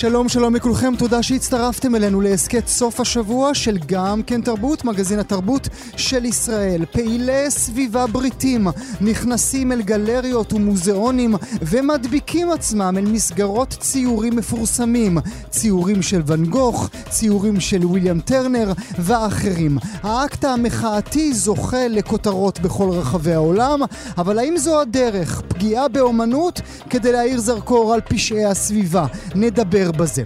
שלום שלום לכולכם, תודה שהצטרפתם אלינו להסכת סוף השבוע של גם כן תרבות, מגזין התרבות של ישראל. פעילי סביבה בריטים נכנסים אל גלריות ומוזיאונים ומדביקים עצמם אל מסגרות ציורים מפורסמים. ציורים של ואן גוך, ציורים של ויליאם טרנר ואחרים. האקט המחאתי זוכה לכותרות בכל רחבי העולם, אבל האם זו הדרך? פגיעה באומנות כדי להאיר זרקור על פשעי הסביבה. נדבר לדבר בזה.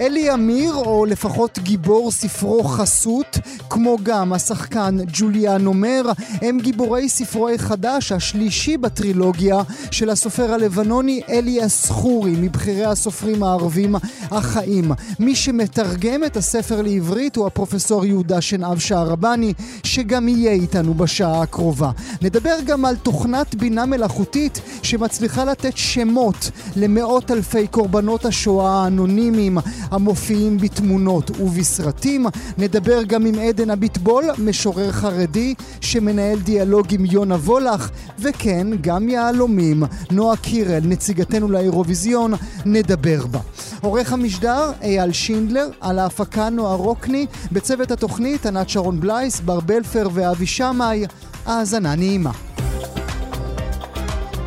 אלי אמיר, או לפחות גיבור ספרו חסות, כמו גם השחקן ג'וליאן אומר, הם גיבורי ספרו החדש, השלישי בטרילוגיה של הסופר הלבנוני אליאס חורי, מבכירי הסופרים הערבים החיים. מי שמתרגם את הספר לעברית הוא הפרופסור יהודה שנהב שערבני, שגם יהיה איתנו בשעה הקרובה. נדבר גם על תוכנת בינה מלאכותית שמצליחה לתת שמות למאות אלפי קורבנות השואה האנונימיים המופיעים בתמונות ובסרטים. נדבר גם עם עדן הביטבול, משורר חרדי שמנהל דיאלוג עם יונה וולך, וכן, גם יהלומים. נועה קירל, נציגתנו לאירוויזיון, נדבר בה. עורך המשדר אייל שינדלר, על ההפקה נועה רוקני, בצוות התוכנית ענת שרון בלייס, בר בלפר ואבי שמאי. האזנה נעימה.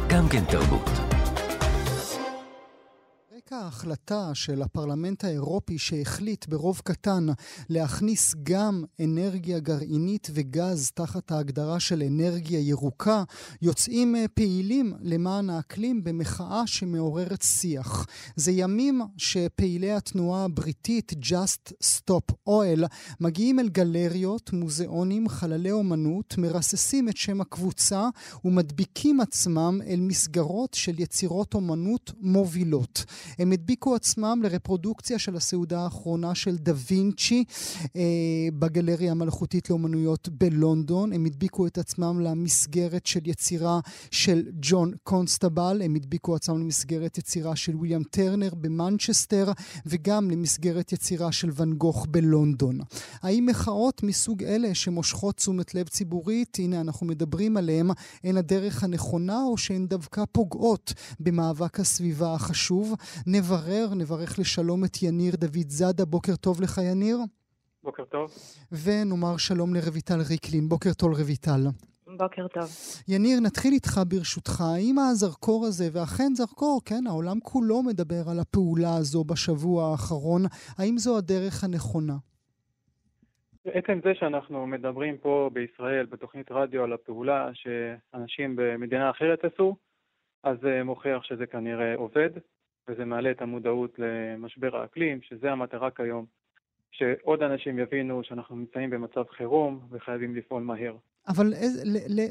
גם כן תרבות. ההחלטה של הפרלמנט האירופי שהחליט ברוב קטן להכניס גם אנרגיה גרעינית וגז תחת ההגדרה של אנרגיה ירוקה, יוצאים אה, פעילים למען האקלים במחאה שמעוררת שיח. זה ימים שפעילי התנועה הבריטית Just Stop Oil מגיעים אל גלריות, מוזיאונים, חללי אומנות, מרססים את שם הקבוצה ומדביקים עצמם אל מסגרות של יצירות אומנות מובילות. הם הדביקו עצמם לרפרודוקציה של הסעודה האחרונה של דה וינצ'י אה, בגלריה המלאכותית לאומנויות בלונדון. הם הדביקו את עצמם למסגרת של יצירה של ג'ון קונסטבל, הם הדביקו עצמם למסגרת יצירה של ויליאם טרנר במנצ'סטר, וגם למסגרת יצירה של ואן גוך בלונדון. האם מחאות מסוג אלה שמושכות תשומת לב ציבורית, הנה אנחנו מדברים עליהן, הן הדרך הנכונה או שהן דווקא פוגעות במאבק הסביבה החשוב? נברר, נברך לשלום את יניר דוד זאדה. בוקר טוב לך, יניר. בוקר טוב. ונאמר שלום לרויטל ריקלין. בוקר טוב, רויטל. בוקר טוב. יניר, נתחיל איתך ברשותך. האם הזרקור הזה, ואכן זרקור, כן, העולם כולו מדבר על הפעולה הזו בשבוע האחרון, האם זו הדרך הנכונה? בעצם זה שאנחנו מדברים פה בישראל, בתוכנית רדיו, על הפעולה שאנשים במדינה אחרת עשו, אז זה מוכיח שזה כנראה עובד. וזה מעלה את המודעות למשבר האקלים, שזה המטרה כיום, שעוד אנשים יבינו שאנחנו נמצאים במצב חירום וחייבים לפעול מהר. אבל איז, ל, ל,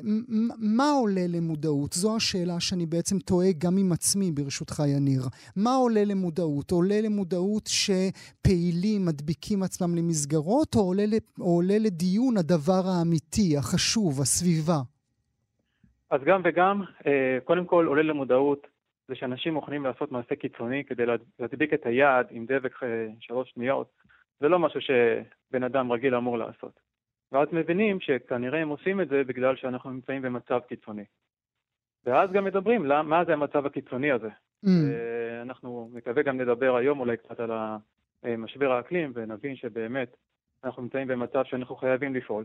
מה עולה למודעות? זו השאלה שאני בעצם תוהה גם עם עצמי, ברשותך, יניר. מה עולה למודעות? עולה למודעות שפעילים מדביקים עצמם למסגרות, או עולה, או עולה לדיון הדבר האמיתי, החשוב, הסביבה? אז גם וגם, אה, קודם כל עולה למודעות זה שאנשים מוכנים לעשות מעשה קיצוני כדי להדביק את היעד עם דבק אה, שלוש שניות, זה לא משהו שבן אדם רגיל אמור לעשות. ואז מבינים שכנראה הם עושים את זה בגלל שאנחנו נמצאים במצב קיצוני. ואז גם מדברים, למה, מה זה המצב הקיצוני הזה? Mm. אנחנו מקווה גם לדבר היום אולי קצת על משבר האקלים ונבין שבאמת אנחנו נמצאים במצב שאנחנו חייבים לפעול.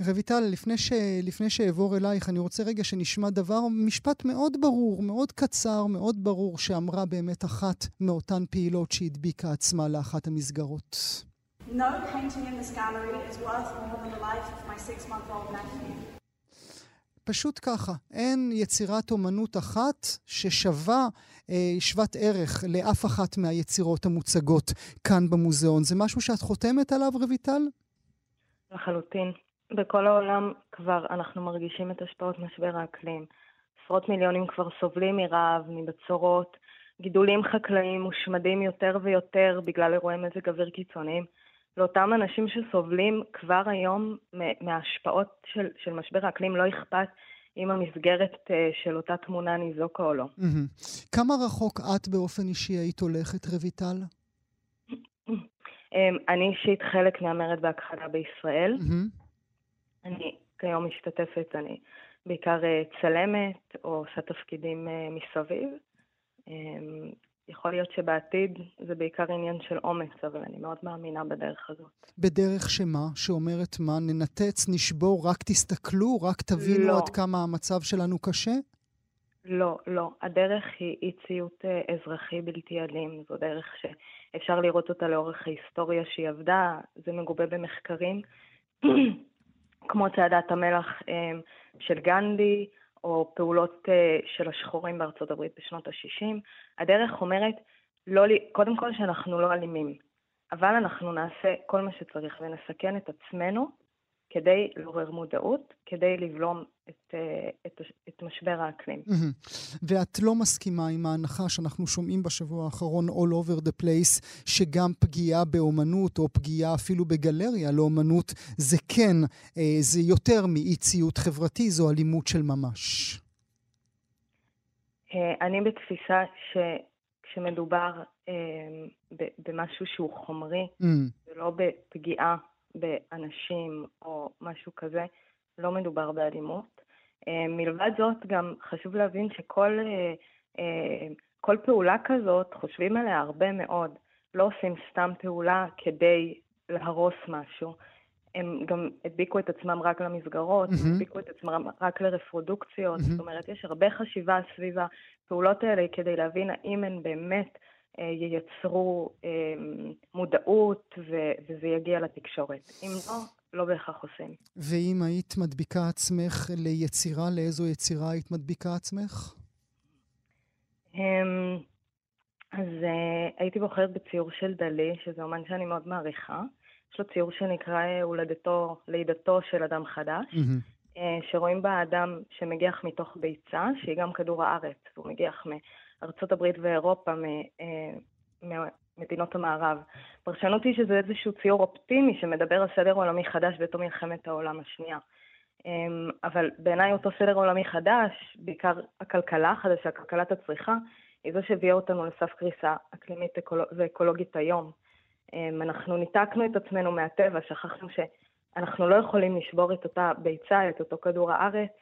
רויטל, לפני, ש... לפני שאעבור אלייך, אני רוצה רגע שנשמע דבר, משפט מאוד ברור, מאוד קצר, מאוד ברור, שאמרה באמת אחת מאותן פעילות שהדביקה עצמה לאחת המסגרות. No painting in this gallery is worth more than the life of my six-month-old nephew. פשוט ככה, אין יצירת אומנות אחת ששווה, אה, שוות ערך לאף אחת מהיצירות המוצגות כאן במוזיאון. זה משהו שאת חותמת עליו, רויטל? לחלוטין. בכל העולם כבר אנחנו מרגישים את השפעות משבר האקלים. עשרות מיליונים כבר סובלים מרעב, מבצורות, גידולים חקלאיים מושמדים יותר ויותר בגלל אירועי מזג אוויר קיצוניים. לאותם אנשים שסובלים כבר היום מההשפעות של, של משבר האקלים לא אכפת אם המסגרת אה, של אותה תמונה ניזוקה או לא. כמה רחוק את באופן אישי היית הולכת, רויטל? אמ, אני אישית חלק מהמרד בהכחדה בישראל. Mm-hmm. אני כיום משתתפת, אני בעיקר אה, צלמת או עושה תפקידים אה, מסביב. אמ, יכול להיות שבעתיד זה בעיקר עניין של אומץ, אבל אני מאוד מאמינה בדרך הזאת. בדרך שמה? שאומרת מה? ננתץ, נשבור, רק תסתכלו, רק תבינו לא. עד כמה המצב שלנו קשה? לא, לא. הדרך היא אי ציות אה, אזרחי בלתי אלים. זו דרך שאפשר לראות אותה לאורך ההיסטוריה שהיא עבדה, זה מגובה במחקרים, כמו צעדת המלח אמ, של גנדי, או פעולות אה, של השחורים בארצות הברית בשנות ה-60. הדרך אומרת, לא, קודם כל שאנחנו לא אלימים, אבל אנחנו נעשה כל מה שצריך ונסכן את עצמנו כדי לעורר מודעות, כדי לבלום את, אה, את, את משבר האקלים. ואת לא מסכימה עם ההנחה שאנחנו שומעים בשבוע האחרון all over the place, שגם פגיעה באומנות או פגיעה אפילו בגלריה לאומנות, זה כן, אה, זה יותר מאי ציות חברתי, זו אלימות של ממש. אה, אני בתפיסה שכשמדובר במשהו שהוא חומרי. ולא בפגיעה באנשים או משהו כזה, לא מדובר באלימות. אה, מלבד זאת, גם חשוב להבין שכל אה, אה, כל פעולה כזאת, חושבים עליה הרבה מאוד. לא עושים סתם פעולה כדי להרוס משהו. הם גם הדביקו את עצמם רק למסגרות, mm-hmm. הדביקו את עצמם רק לרפרודוקציות. Mm-hmm. זאת אומרת, יש הרבה חשיבה סביב הפעולות האלה כדי להבין האם הן באמת ייצרו אה, מודעות וזה יגיע לתקשורת. אם לא, לא בהכרח עושים. ואם היית מדביקה עצמך ליצירה, לאיזו יצירה היית מדביקה עצמך? אז uh, הייתי בוחרת בציור של דלי, שזה אומן שאני מאוד מעריכה. יש לו ציור שנקרא הולדתו, לידתו של אדם חדש, mm-hmm. שרואים בה אדם שמגיח מתוך ביצה, שהיא גם כדור הארץ. הוא מגיח ארצות הברית ואירופה, ממדינות אה, המערב. פרשנות היא שזה איזשהו ציור אופטימי שמדבר על סדר עולמי חדש בתום מלחמת העולם השנייה. אמ, אבל בעיניי אותו סדר עולמי חדש, בעיקר הכלכלה החדשה, כלכלת הצריכה, היא זו שהביאה אותנו לסף קריסה אקלימית ואקולוגית היום. אמ, אנחנו ניתקנו את עצמנו מהטבע, שכחנו שאנחנו לא יכולים לשבור את אותה ביצה, את אותו כדור הארץ,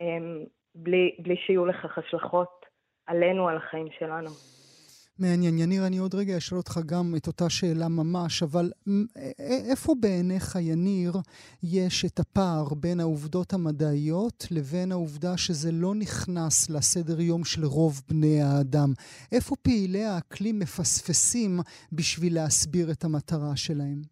אמ, בלי, בלי שיהיו לכך השלכות עלינו, על החיים שלנו. מעניין. יניר, אני עוד רגע אשאל אותך גם את אותה שאלה ממש, אבל איפה בעיניך, יניר, יש את הפער בין העובדות המדעיות לבין העובדה שזה לא נכנס לסדר יום של רוב בני האדם? איפה פעילי האקלים מפספסים בשביל להסביר את המטרה שלהם?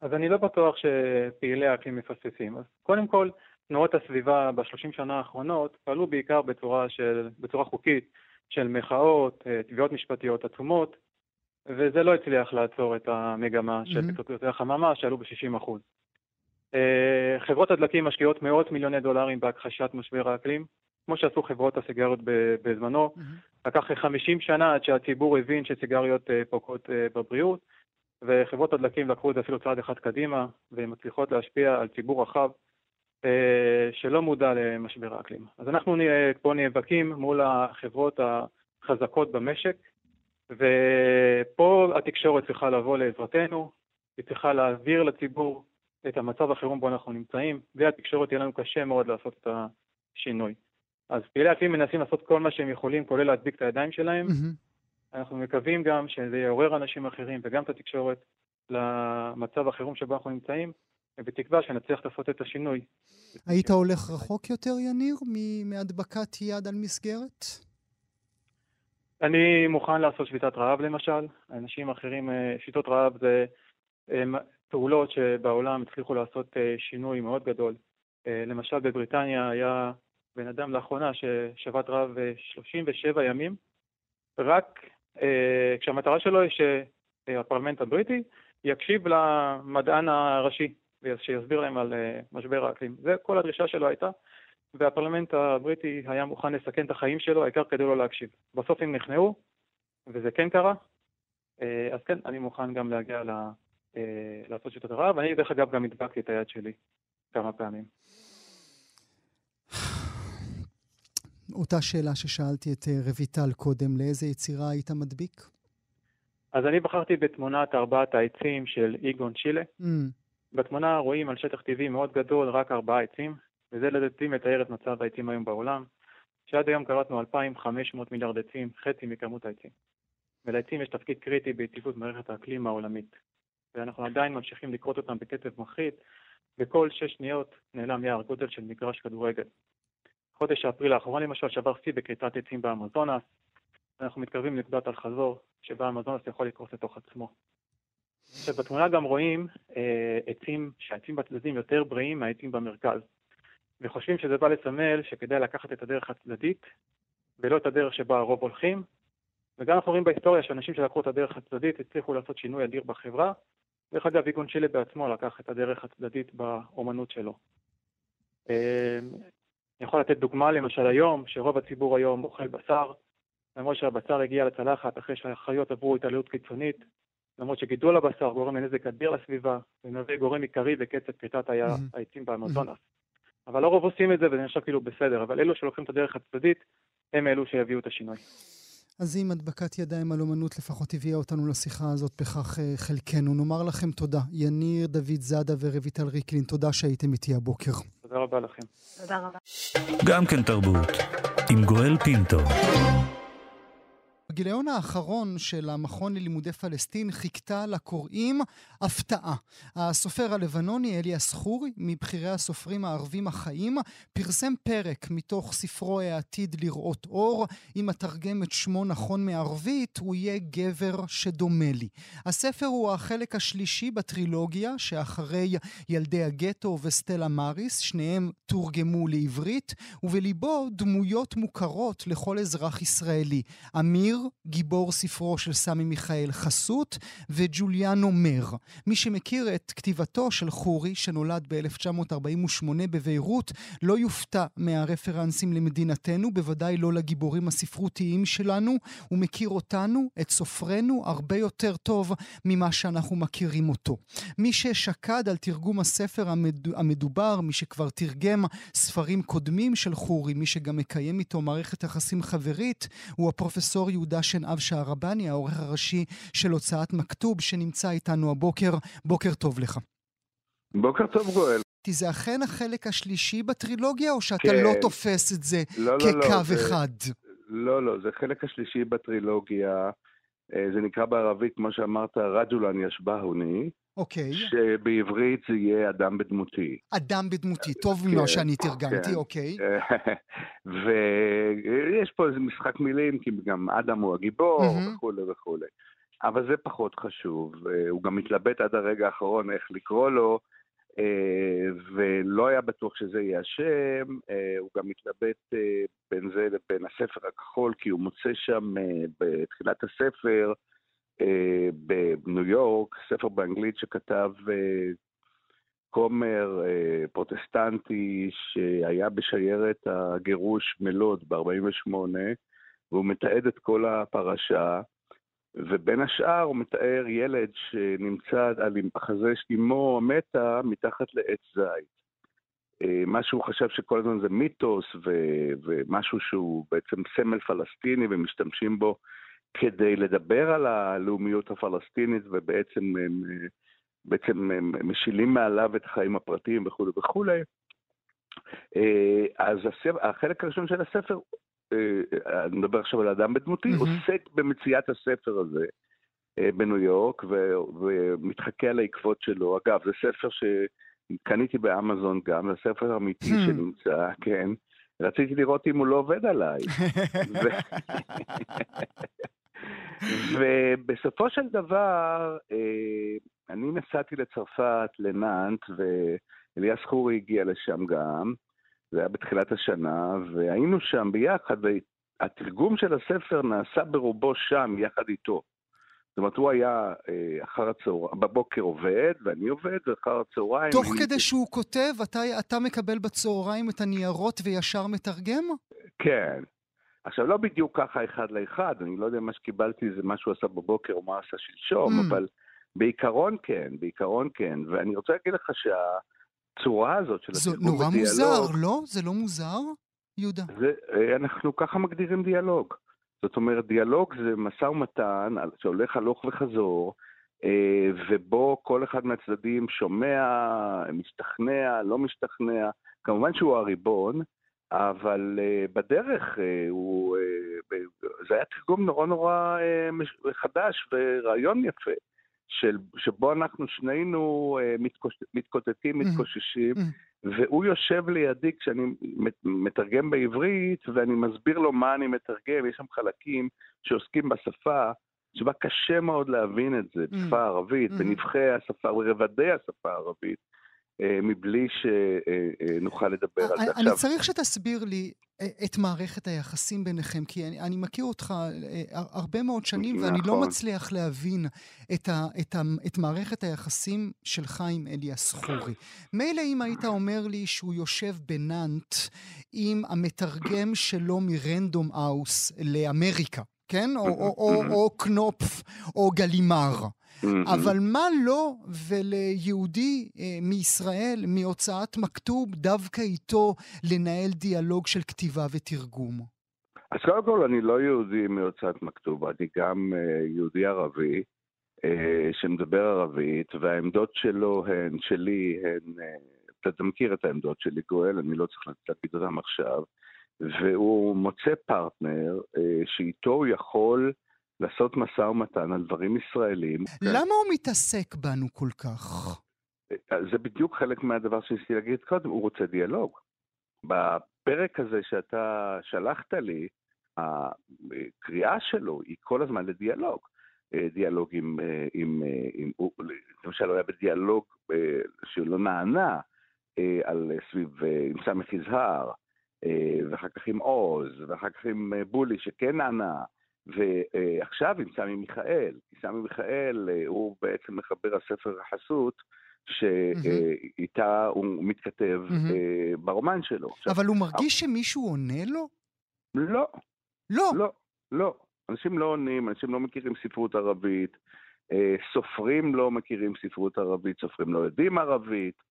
אז אני לא בטוח שפעילי האקלים מפספסים. אז קודם כל, תנועות הסביבה בשלושים שנה האחרונות פעלו בעיקר בצורה, של, בצורה חוקית של מחאות, אה, תביעות משפטיות עצומות, וזה לא הצליח לעצור את המגמה של. פליטות החממה שעלו ב-60%. אה, חברות הדלקים משקיעות מאות מיליוני דולרים בהכחשת משבר האקלים, כמו שעשו חברות הסיגריות בזמנו. לקח 50 שנה עד שהציבור הבין שסיגריות אה, פוגעות בבריאות, וחברות הדלקים לקחו את זה אפילו צעד אחד קדימה, והן מצליחות להשפיע על ציבור רחב. אה, שלא מודע למשבר האקלים. אז אנחנו פה נאבקים מול החברות החזקות במשק, ופה התקשורת צריכה לבוא לעזרתנו, היא צריכה להעביר לציבור את המצב החירום בו אנחנו נמצאים, בלי התקשורת יהיה לנו קשה מאוד לעשות את השינוי. אז פעילי אקלים מנסים לעשות כל מה שהם יכולים, כולל להדביק את הידיים שלהם. Mm-hmm. אנחנו מקווים גם שזה יעורר אנשים אחרים וגם את התקשורת למצב החירום שבו אנחנו נמצאים, ובתקווה שנצליח לעשות את השינוי. היית הולך רחוק יותר, יניר, מהדבקת יד על מסגרת? אני מוכן לעשות שביתת רעב למשל. אנשים אחרים, אה, שביתות רעב זה אה, פעולות שבעולם הצליחו לעשות אה, שינוי מאוד גדול. למשל בבריטניה היה בן אדם לאחרונה ששבת רעב 37 ימים, רק כשהמטרה שלו היא שהפרלמנט הבריטי יקשיב למדען הראשי שיסביר להם על uh, משבר האקלים. זה כל הדרישה שלו הייתה, והפרלמנט הבריטי היה מוכן לסכן את החיים שלו, העיקר כדי לא להקשיב. בסוף הם נכנעו, וזה כן קרה, אה, אז כן, אני מוכן גם להגיע ל... אה, לעשות שיטות הרעה, ואני דרך אגב גם הדבקתי את היד שלי כמה פעמים. אותה שאלה ששאלתי את אה, רויטל קודם, לאיזה יצירה היית מדביק? אז אני בחרתי בתמונת ארבעת העצים של איגון צ'ילה. Mm. בתמונה רואים על שטח טבעי מאוד גדול רק ארבעה עצים, וזה לדעתי מתאר את מצב העצים היום בעולם, שעד היום קראתנו 2,500 מיליארד עצים, חצי מכמות העצים. ולעצים יש תפקיד קריטי ביציבות מערכת האקלים העולמית. ואנחנו עדיין ממשיכים לקרות אותם בקצב מחריד, וכל שש שניות נעלם יער גודל של מגרש כדורגל. חודש אפריל האחרון למשל שבר שיא בכריתת עצים באמזונס, ואנחנו מתקרבים לנקודת אל-חזור, שבה האמזונס יכול לקרוס לתוך עצמו. עכשיו בתמונה גם רואים אה, עצים, שהעצים בצדדים יותר בריאים מהעצים במרכז, וחושבים שזה בא לסמל שכדאי לקחת את הדרך הצדדית, ולא את הדרך שבה הרוב הולכים, וגם אנחנו רואים בהיסטוריה שאנשים שלקחו את הדרך הצדדית הצליחו לעשות שינוי אדיר בחברה. דרך אגב, איגון צ'ילה בעצמו לקח את הדרך הצדדית באומנות שלו. אה, אני יכול לתת דוגמה למשל היום, שרוב הציבור היום אוכל בשר, למרות שהבשר הגיע לצלחת אחרי שהחיות עברו התעללות קיצונית, למרות שגידול הבשר גורם לנזק אדיר לסביבה, ומהווה גורם עיקרי בקצב כריתת העצים באמזונס. אבל הרוב עושים את זה וזה נחשב כאילו בסדר, אבל אלו שלוקחים את הדרך הצדדית, הם אלו שיביאו את השינוי. אז אם הדבקת ידיים על אומנות לפחות הביאה אותנו לשיחה הזאת, בכך אה, חלקנו. נאמר לכם תודה. יניר, דוד זאדה ורויטל ריקלין, תודה שהייתם איתי הבוקר. תודה רבה לכם. תודה רבה. גם כן תרבות, עם גואל פינטו. בגיליון האחרון של המכון ללימודי פלסטין חיכתה לקוראים הפתעה. הסופר הלבנוני אליאס חורי, מבכירי הסופרים הערבים החיים, פרסם פרק מתוך ספרו העתיד לראות אור. אם אתרגם את שמו נכון מערבית, הוא יהיה גבר שדומה לי. הספר הוא החלק השלישי בטרילוגיה, שאחרי ילדי הגטו וסטלה מאריס, שניהם תורגמו לעברית, ובליבו דמויות מוכרות לכל אזרח ישראלי. אמיר, גיבור ספרו של סמי מיכאל חסות, וג'וליאנו מר. מי שמכיר את כתיבתו של חורי, שנולד ב-1948 בביירות, לא יופתע מהרפרנסים למדינתנו, בוודאי לא לגיבורים הספרותיים שלנו. הוא מכיר אותנו, את סופרנו, הרבה יותר טוב ממה שאנחנו מכירים אותו. מי ששקד על תרגום הספר המדובר, מי שכבר תרגם ספרים קודמים של חורי, מי שגם מקיים איתו מערכת יחסים חברית, הוא הפרופסור יהודה יהודה שנהב שערבני, העורך הראשי של הוצאת מכתוב, שנמצא איתנו הבוקר. בוקר טוב לך. בוקר טוב גואל. זה אכן החלק השלישי בטרילוגיה, או שאתה כן. לא תופס את זה לא, כקו לא, לא, אחד? זה, לא, לא, זה החלק השלישי בטרילוגיה. אה, זה נקרא בערבית, כמו שאמרת, רג'ולן ישבהוני. אוקיי. שבעברית זה יהיה אדם בדמותי. אדם בדמותי, טוב כן, ממה שאני תרגמתי, כן. אוקיי. ויש פה איזה משחק מילים, כי גם אדם הוא הגיבור וכולי וכולי. אבל זה פחות חשוב. אה, הוא גם מתלבט עד הרגע האחרון איך לקרוא לו, אה, ולא היה בטוח שזה יהיה השם. אה, הוא גם מתלבט בין זה לבין הספר הכחול, כי הוא מוצא שם בתחילת הספר, בניו יורק, ספר באנגלית שכתב אה, כומר אה, פרוטסטנטי שהיה בשיירת הגירוש מלוד ב-48, והוא מתעד את כל הפרשה, ובין השאר הוא מתאר ילד שנמצא על החזה של אמו מתה מתחת לעץ זית. מה שהוא חשב שכל הזמן זה מיתוס ו- ומשהו שהוא בעצם סמל פלסטיני ומשתמשים בו כדי לדבר על הלאומיות הפלסטינית ובעצם הם, בעצם הם משילים מעליו את החיים הפרטיים וכולי וכולי. אה, אז הספר, החלק הראשון של הספר, אה, אני מדבר עכשיו על אדם בדמותי, mm-hmm. עוסק במציאת הספר הזה אה, בניו יורק ו, ומתחכה על העקבות שלו. אגב, זה ספר שקניתי באמזון גם, זה ספר אמיתי mm-hmm. שנמצא, כן. רציתי לראות אם הוא לא עובד עליי. ו... ובסופו של דבר, אה, אני נסעתי לצרפת, לנאנט, ואליאס חורי הגיע לשם גם, זה היה בתחילת השנה, והיינו שם ביחד, והתרגום של הספר נעשה ברובו שם, יחד איתו. זאת אומרת, הוא היה אה, אחר הצהריים, בבוקר עובד, ואני עובד, ואחר הצהריים... תוך כדי אני... שהוא כותב, אתה, אתה מקבל בצהריים את הניירות וישר מתרגם? כן. עכשיו, לא בדיוק ככה אחד לאחד, אני לא יודע מה שקיבלתי זה מה שהוא עשה בבוקר או מה עשה שלשום, mm. אבל בעיקרון כן, בעיקרון כן. ואני רוצה להגיד לך שהצורה הזאת של התרגום בדיאלוג... זה נורא מוזר, לא? זה לא מוזר, יהודה? זה, אה, אנחנו ככה מגדירים דיאלוג. זאת אומרת, דיאלוג זה משא ומתן שהולך הלוך וחזור, אה, ובו כל אחד מהצדדים שומע, משתכנע, לא משתכנע. כמובן שהוא הריבון, אבל uh, בדרך uh, הוא, uh, זה היה תרגום נורא נורא חדש ורעיון יפה, של, שבו אנחנו שנינו מתקוש, מתקוטטים, mm-hmm. מתקוששים, mm-hmm. והוא יושב לידי כשאני מתרגם בעברית, ואני מסביר לו מה אני מתרגם, יש שם חלקים שעוסקים בשפה, שבה קשה מאוד להבין את זה, בשפה mm-hmm. הערבית. בנבחי השפה, ברבדי השפה הערבית. אה, מבלי שנוכל לדבר על זה עכשיו. אני צריך שתסביר לי אה, את מערכת היחסים ביניכם, כי אני, אני מכיר אותך אה, הרבה מאוד שנים, נכון. ואני לא נכון. מצליח להבין את, ה, את, ה, את מערכת היחסים שלך עם אליאס חורי. מילא אם היית אומר לי שהוא יושב בנאנט עם המתרגם שלו מ Random House לאמריקה, כן? או, או, או, או קנופף, או גלימאר. אבל מה לו לא וליהודי אה, מישראל, מהוצאת מכתוב, דווקא איתו לנהל דיאלוג של כתיבה ותרגום? אז קודם כל, אני לא יהודי מהוצאת מכתוב, אני גם אה, יהודי ערבי. אה, שמדבר ערבית, והעמדות שלו הן, שלי, הן, אתה מכיר את העמדות שלי, גואל, אני לא צריך להגיד אותן עכשיו, והוא מוצא פרטנר שאיתו הוא יכול לעשות משא ומתן על דברים ישראלים. למה הוא מתעסק בנו כל כך? זה בדיוק חלק מהדבר שניסיתי להגיד קודם, הוא רוצה דיאלוג. בפרק הזה שאתה שלחת לי, הקריאה שלו היא כל הזמן לדיאלוג. דיאלוג עם, עם, עם למשל הוא היה בדיאלוג שלא נענה על סביב, עם סמך יזהר, ואחר כך עם עוז, ואחר כך עם בולי שכן נענה. ועכשיו עם סמי מיכאל, סמי מיכאל אה, הוא בעצם מחבר הספר החסות, שאיתה הוא מתכתב mm-hmm. ברומן שלו. אבל הוא מרגיש שמישהו עונה לו? לא. לא? לא, לא. אנשים לא עונים, אנשים לא מכירים ספרות ערבית, אה, סופרים לא מכירים ספרות ערבית, סופרים לא יודעים ערבית.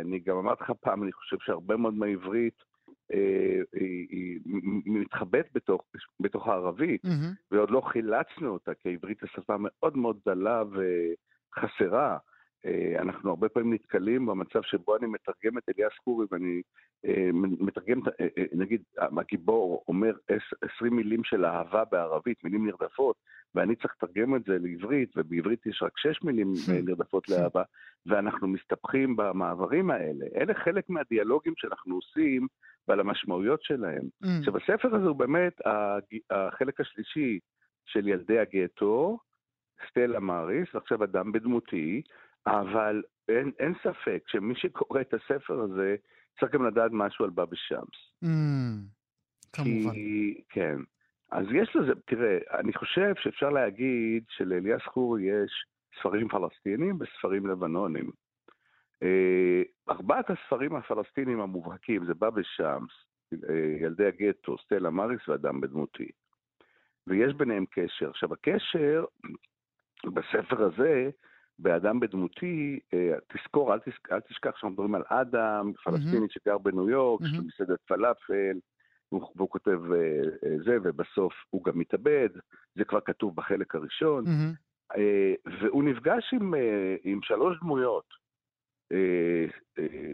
אני גם אמרתי לך פעם, אני חושב שהרבה מאוד מהעברית אה, היא, היא מתחבאת בתוך, בתוך הערבית, mm-hmm. ועוד לא חילצנו אותה, כי העברית היא שפה מאוד מאוד דלה וחסרה. אה, אנחנו הרבה פעמים נתקלים במצב שבו אני מתרגם את אליאס קורי ואני אה, מתרגם, נגיד, הגיבור אומר עשרים מילים של אהבה בערבית, מילים נרדפות, ואני צריך לתרגם את זה לעברית, ובעברית יש רק שש מילים נרדפות לאהבה, ואנחנו מסתבכים במעברים האלה. אלה חלק מהדיאלוגים שאנחנו עושים ועל המשמעויות שלהם. Mm. עכשיו, הספר הזה הוא באמת החלק השלישי של ילדי הגטו, סטלה מאריס, ועכשיו אדם בדמותי, אבל אין, אין ספק שמי שקורא את הספר הזה צריך גם לדעת משהו על בבא שמס. Mm, כמובן. כי, כן. אז יש לזה, תראה, אני חושב שאפשר להגיד שלאליאס חורי יש ספרים פלסטינים וספרים לבנונים. אה, ארבעת הספרים הפלסטינים המובהקים זה בבא שמס, אה, ילדי הגטו, סטלה מריס ואדם בדמותי. ויש ביניהם קשר. עכשיו, הקשר בספר הזה, באדם בדמותי, אה, תזכור, אל, תשכח, אל תשכח שאנחנו מדברים על אדם, פלסטיני mm-hmm. שגר בניו יורק, mm-hmm. יש לו מסעדת פלאפל, והוא כותב זה, ובסוף הוא גם מתאבד, זה כבר כתוב בחלק הראשון, mm-hmm. והוא נפגש עם, עם שלוש דמויות. אה, אה,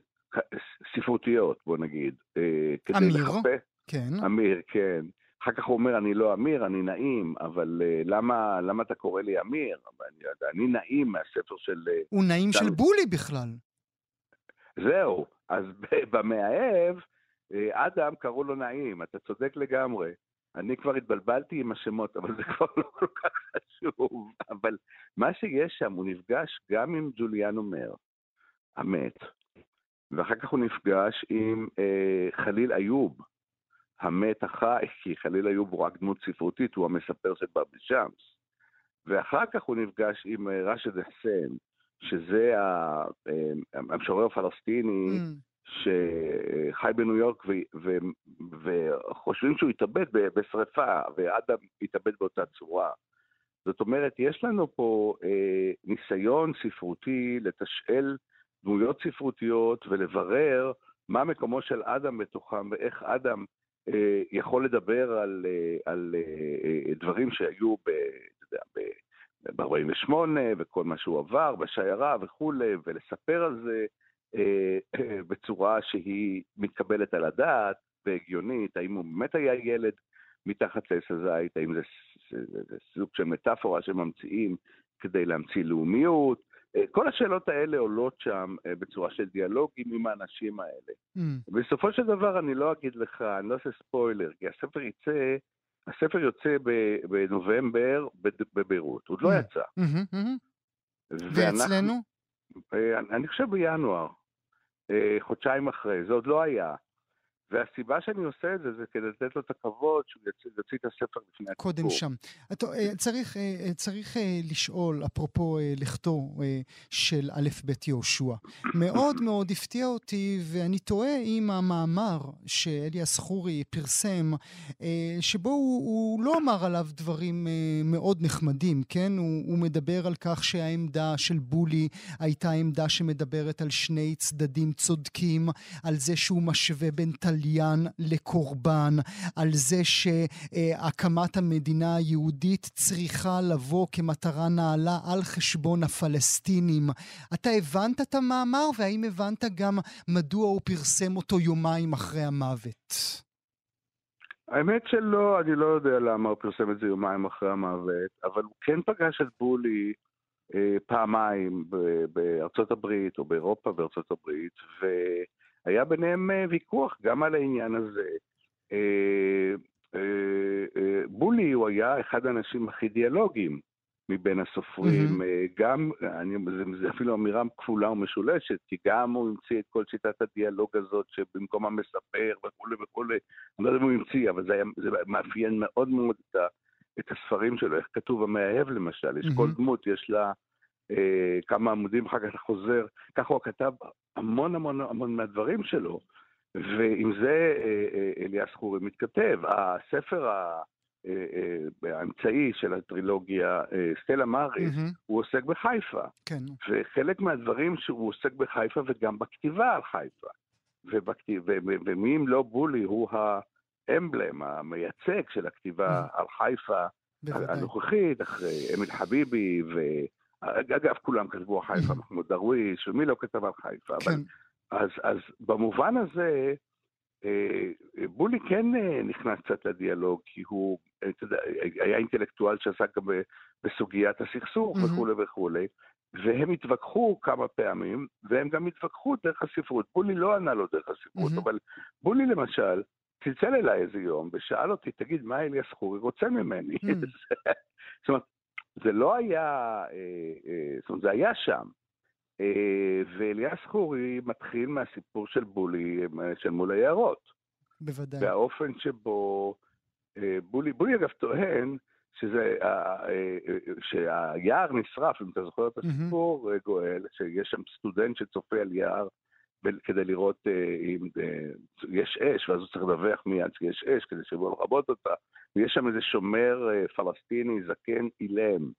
ספרותיות, בוא נגיד. אה, אמיר? לחפש... כן. אמיר, כן. אחר כך הוא אומר, אני לא אמיר, אני נעים, אבל uh, למה, למה אתה קורא לי אמיר? אני, אני נעים מהספר של... הוא נעים של בולי בכלל. זהו, אז במאהב, אדם קראו לו נעים, אתה צודק לגמרי. אני כבר התבלבלתי עם השמות, אבל זה כבר לא כל כך חשוב. אבל מה שיש שם, הוא נפגש גם עם ג'וליאן אומר, המת, ואחר כך הוא נפגש עם אה, חליל איוב, המת החי, כי חליל איוב הוא רק דמות ספרותית, הוא המספר של בבי שמס. ואחר כך הוא נפגש עם ראשד חסיין, שזה המשורר הפלסטיני mm. שחי בניו יורק ו- ו- וחושבים שהוא התאבד בשרפה, ואדם התאבד באותה צורה. זאת אומרת, יש לנו פה אה, ניסיון ספרותי לתשאל דמויות ספרותיות ולברר מה מקומו של אדם בתוכם ואיך אדם אה, יכול לדבר על, אה, על אה, אה דברים שהיו ב... ב-48 וכל מה שהוא עבר בשיירה וכולי, ולספר על זה אה, אה, בצורה שהיא מתקבלת על הדעת והגיונית, האם הוא באמת היה ילד מתחת לעץ הזית, האם זה, זה, זה, זה סוג של מטאפורה שממציאים כדי להמציא לאומיות, כל השאלות האלה עולות שם אה, בצורה של דיאלוגים עם האנשים האלה. Mm. בסופו של דבר אני לא אגיד לך, אני לא אעשה ספוילר, כי הספר יצא, הספר יוצא בנובמבר בביירות, עוד לא mm. יצא. Mm-hmm, mm-hmm. ואצלנו? אה, אני חושב בינואר, חודשיים אחרי, זה עוד לא היה. והסיבה שאני עושה את זה, זה כדי לתת לו את הכבוד שהוא יוציא את הספר לפני הציבור. קודם שם. אה, צריך, אה, צריך אה, לשאול, אפרופו לכתו של א' ב' יהושע. מאוד מאוד הפתיע אותי, ואני תוהה אם המאמר שאליאס חורי פרסם, שבו הוא, הוא לא אמר עליו דברים מאוד נחמדים, כן? הוא, הוא מדבר על כך שהעמדה של בולי הייתה עמדה שמדברת על שני צדדים צודקים, על זה שהוא משווה בין תל... תליין לקורבן, על זה שהקמת המדינה היהודית צריכה לבוא כמטרה נעלה על חשבון הפלסטינים. אתה הבנת את המאמר, והאם הבנת גם מדוע הוא פרסם אותו יומיים אחרי המוות? האמת שלא, אני לא יודע למה הוא פרסם את זה יומיים אחרי המוות, אבל הוא כן פגש את בולי אה, פעמיים בארצות הברית או באירופה וארצות הברית, ו... היה ביניהם אה, ויכוח גם על העניין הזה. אה, אה, בולי הוא היה אחד האנשים הכי דיאלוגיים מבין הסופרים, mm-hmm. גם, אני, זה, זה אפילו אמירה כפולה ומשולשת, כי גם הוא המציא את כל שיטת הדיאלוג הזאת שבמקום המספר וכולי וכולי, אני לא יודע אם הוא המציא, אבל זה, היה, זה מאפיין מאוד מאוד את, ה, את הספרים שלו, איך כתוב המאהב למשל, יש mm-hmm. כל דמות, יש לה... אה, כמה עמודים אחר כך חוזר, ככה הוא כתב המון המון המון מהדברים שלו, ועם זה אה, אה, אליאס חורי מתכתב. הספר האמצעי של הטרילוגיה, סטלה מאריס, mm-hmm. הוא עוסק בחיפה. כן. וחלק מהדברים שהוא עוסק בחיפה וגם בכתיבה על חיפה. ובכתיב, ומי אם לא בולי הוא האמבלם, המייצג של הכתיבה mm-hmm. על חיפה בוודאי. הנוכחית, אחרי אמיל חביבי ו... אגב, כולם כתבו על חיפה, מחמוד דרוויש, ומי לא כתב על חיפה. כן. אבל, אז, אז במובן הזה, אה, בולי כן אה, נכנס קצת לדיאלוג, כי הוא אתה יודע, היה אינטלקטואל שעסק גם בסוגיית הסכסוך mm-hmm. וכולי וכולי, והם התווכחו כמה פעמים, והם גם התווכחו דרך הספרות. בולי לא ענה לו דרך הספרות, mm-hmm. אבל בולי למשל, צלצל אליי איזה יום ושאל אותי, תגיד, מה אליאס חורי רוצה ממני? Mm. זאת אומרת, זה לא היה, אה, אה, זאת אומרת, זה היה שם. אה, ואליאס חורי מתחיל מהסיפור של בולי, של מול היערות. בוודאי. והאופן שבו בולי, בולי אגב טוען שזה, שהיער נשרף, אם אתה זוכר את הסיפור, mm-hmm. גואל, שיש שם סטודנט שצופה על יער כדי לראות אם יש אש, ואז הוא צריך לדווח מיד שיש אש כדי שיבואו לכבות אותה. ויש שם איזה שומר פלסטיני זקן אילם,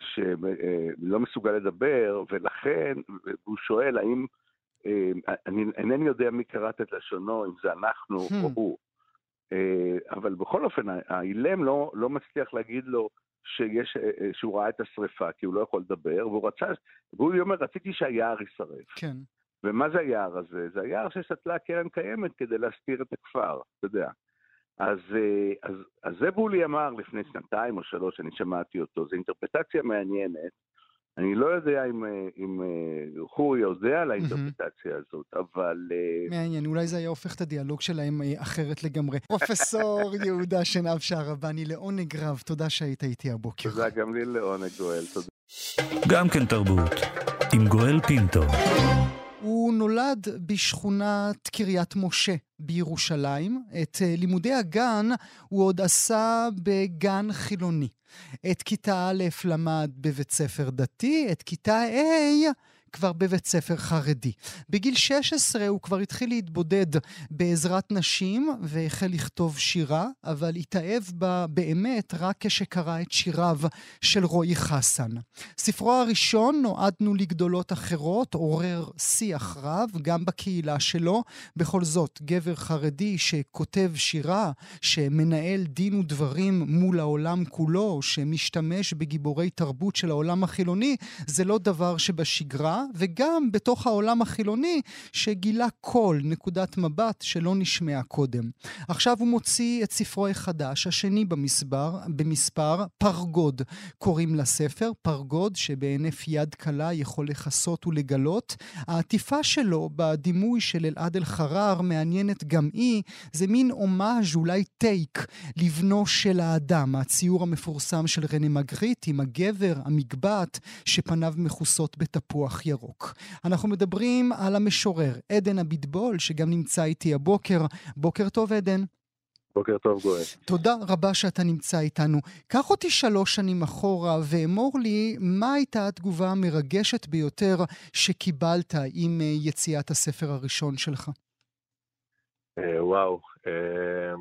שלא מסוגל לדבר, ולכן הוא שואל האם, אני אינני יודע מי קראת את לשונו, אם זה אנחנו hmm. או הוא. אבל בכל אופן, האילם לא, לא מצליח להגיד לו שיש, שהוא ראה את השריפה, כי הוא לא יכול לדבר, והוא רצה, והוא אומר, רציתי שהיער יישרף. כן. ומה זה היער הזה? זה היער שסטלה קרן קיימת כדי להסתיר את הכפר, אתה יודע. אז, אה, אז, אז זה בולי אמר לפני שנתיים או שלוש, אני שמעתי אותו, זו אינטרפטציה מעניינת. אני לא יודע אם, אה, אם אה, חורי יודע על האינטרפטציה הזאת, אבל... מעניין, אולי זה היה הופך את הדיאלוג שלהם אחרת לגמרי. פרופסור יהודה שנהב שערבני, לעונג רב, תודה שהיית איתי הבוקר. תודה גם לי לעונג גואל, תודה. גם כן תרבות, עם גואל פינטו. הוא נולד בשכונת קריית משה בירושלים. את אה, לימודי הגן הוא עוד עשה בגן חילוני. את כיתה א' למד בבית ספר דתי, את כיתה ה' כבר בבית ספר חרדי. בגיל 16 הוא כבר התחיל להתבודד בעזרת נשים והחל לכתוב שירה, אבל התאהב בה באמת רק כשקרא את שיריו של רועי חסן. ספרו הראשון, נועדנו לגדולות אחרות, עורר שיח רב גם בקהילה שלו. בכל זאת, גבר חרדי שכותב שירה, שמנהל דין ודברים מול העולם כולו, שמשתמש בגיבורי תרבות של העולם החילוני, זה לא דבר שבשגרה, וגם בתוך העולם החילוני שגילה כל נקודת מבט שלא נשמעה קודם. עכשיו הוא מוציא את ספרו החדש, השני במספר, במספר פרגוד. קוראים לספר פרגוד, שבהינף יד קלה יכול לכסות ולגלות. העטיפה שלו בדימוי של אלעד אלחרר מעניינת גם היא, זה מין הומאז' אולי טייק לבנו של האדם, הציור המפורסם של רנה מגריט עם הגבר, המגבעת, שפניו מכוסות בתפוח ירוק. ירוק. אנחנו מדברים על המשורר עדן אביטבול, שגם נמצא איתי הבוקר. בוקר טוב, עדן. בוקר טוב, גואל. תודה רבה שאתה נמצא איתנו. קח אותי שלוש שנים אחורה ואמור לי מה הייתה התגובה המרגשת ביותר שקיבלת עם אה, יציאת הספר הראשון שלך. אה, וואו, אה,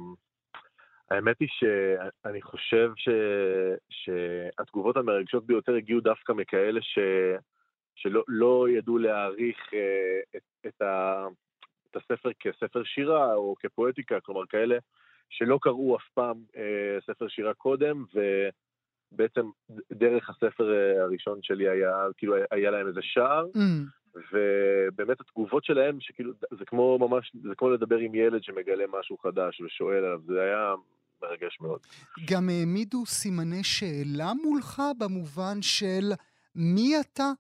האמת היא שאני חושב ש... שהתגובות המרגשות ביותר הגיעו דווקא מכאלה ש... שלא לא ידעו להעריך אה, את, את, ה, את הספר כספר שירה או כפואטיקה, כלומר כאלה שלא קראו אף פעם אה, ספר שירה קודם, ובעצם דרך הספר אה, הראשון שלי היה, כאילו היה להם איזה שער, mm. ובאמת התגובות שלהם, שכאילו, זה כמו ממש, זה כמו לדבר עם ילד שמגלה משהו חדש ושואל עליו, זה היה מרגש מאוד. גם העמידו סימני שאלה מולך במובן של... מי אתה?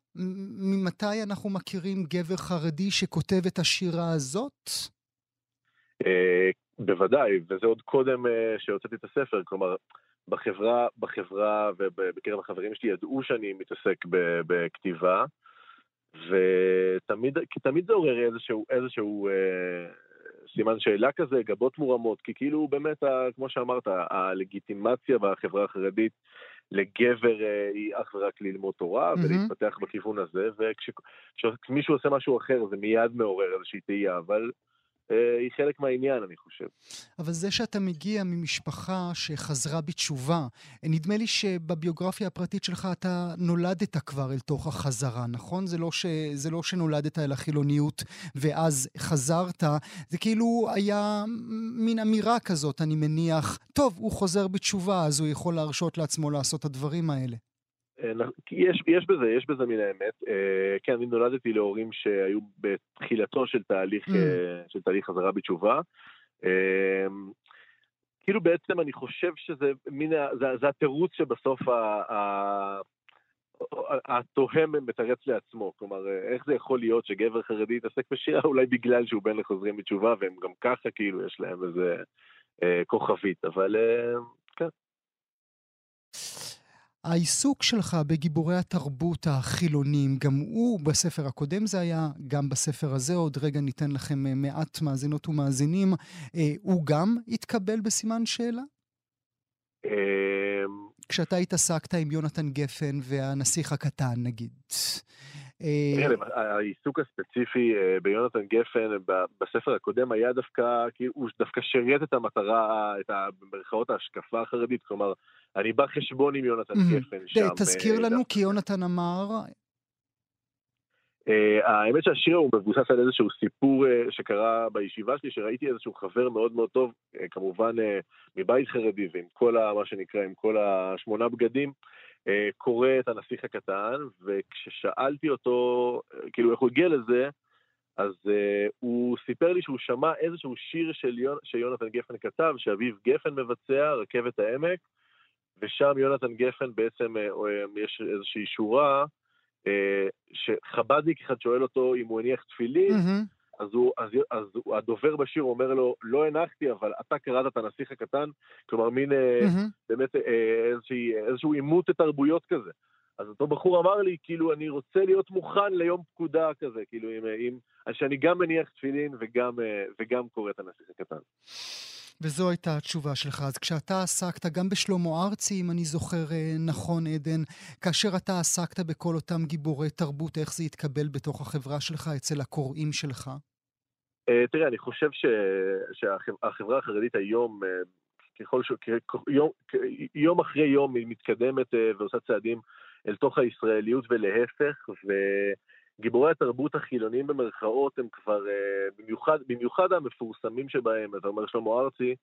ממתי אנחנו מכירים גבר חרדי שכותב את השירה הזאת? אה, בוודאי, וזה עוד קודם אה, שהוצאתי את הספר, כלומר, בחברה, בחברה ובקרב החברים שלי ידעו שאני מתעסק בכתיבה, ותמיד תמיד זה עורר איזשהו, איזשהו אה, סימן שאלה כזה, גבות מורמות, כי כאילו באמת, כמו שאמרת, הלגיטימציה בחברה החרדית לגבר אה, היא אך ורק ללמוד תורה. ולהתפתח בכיוון הזה, וכשמישהו עושה משהו אחר זה מיד מעורר איזושהי תהייה, אבל היא חלק מהעניין, אני חושב. אבל זה שאתה מגיע ממשפחה שחזרה בתשובה, נדמה לי שבביוגרפיה הפרטית שלך אתה נולדת כבר אל תוך החזרה, נכון? זה לא, ש... זה לא שנולדת אל החילוניות ואז חזרת, זה כאילו היה מין אמירה כזאת, אני מניח, טוב, הוא חוזר בתשובה, אז הוא יכול להרשות לעצמו לעשות את הדברים האלה. אה, יש, יש בזה, יש בזה מן האמת. אה, כן, אני נולדתי להורים שהיו בתחילתו של תהליך, mm. אה, של תהליך חזרה בתשובה. כאילו בעצם אני חושב שזה מין, זה, זה התירוץ שבסוף התוהם מתרץ לעצמו. כלומר, איך זה יכול להיות שגבר חרדי יתעסק בשירה? אולי בגלל שהוא בן לחוזרים בתשובה, והם גם ככה כאילו יש להם איזה כוכבית, אבל כן. העיסוק שלך בגיבורי התרבות החילונים, גם הוא בספר הקודם זה היה, גם בספר הזה, עוד רגע ניתן לכם אה, מעט מאזינות ומאזינים, אה, הוא גם התקבל בסימן שאלה? אמ, כשאתה התעסקת עם יונתן גפן והנסיך הקטן, נגיד. אה, העיסוק הספציפי ביונתן גפן בספר הקודם היה דווקא, הוא דווקא שרת את המטרה, את במרכאות ההשקפה החרדית, כלומר, אני בא חשבון עם יונתן גפן שם. תזכיר לנו, כי יונתן אמר... האמת שהשיר הוא מבוסס על איזשהו סיפור שקרה בישיבה שלי, שראיתי איזשהו חבר מאוד מאוד טוב, כמובן מבית חרדי ועם כל מה שנקרא, עם כל השמונה בגדים. אה, קורא את הנסיך הקטן, וכששאלתי אותו, כאילו איך הוא הגיע לזה, אז uh, הוא סיפר לי שהוא שמע איזשהו שיר של יונ... שיונתן גפן כתב, שאביב גפן מבצע, רכבת העמק, ושם יונתן גפן בעצם, uh, יש איזושהי שורה, uh, שחבדניק אחד שואל אותו אם הוא הניח תפילין, mm-hmm. אז, הוא, אז, אז הוא, הדובר בשיר אומר לו, לא הנחתי, אבל אתה קראת את הנסיך הקטן, כלומר מין mm-hmm. באמת אה, איזושהי, איזשהו עימות תרבויות כזה. אז אותו בחור אמר לי, כאילו, אני רוצה להיות מוכן ליום פקודה כזה, כאילו, עם, עם, שאני גם מניח תפילין וגם, וגם קורא את הנסיך הקטן. וזו הייתה התשובה שלך. אז כשאתה עסקת גם בשלמה ארצי, אם אני זוכר אה, נכון, עדן, כאשר אתה עסקת בכל אותם גיבורי תרבות, איך זה התקבל בתוך החברה שלך, אצל הקוראים שלך? Uh, תראה, אני חושב ש... שהחברה החרדית היום, uh, ככל ש... יום, יום אחרי יום היא מתקדמת ועושה צעדים אל תוך הישראליות ולהפך, וגיבורי התרבות החילוניים במרכאות הם כבר, uh, במיוחד, במיוחד המפורסמים שבהם, אתה אומר שלמה ארצי,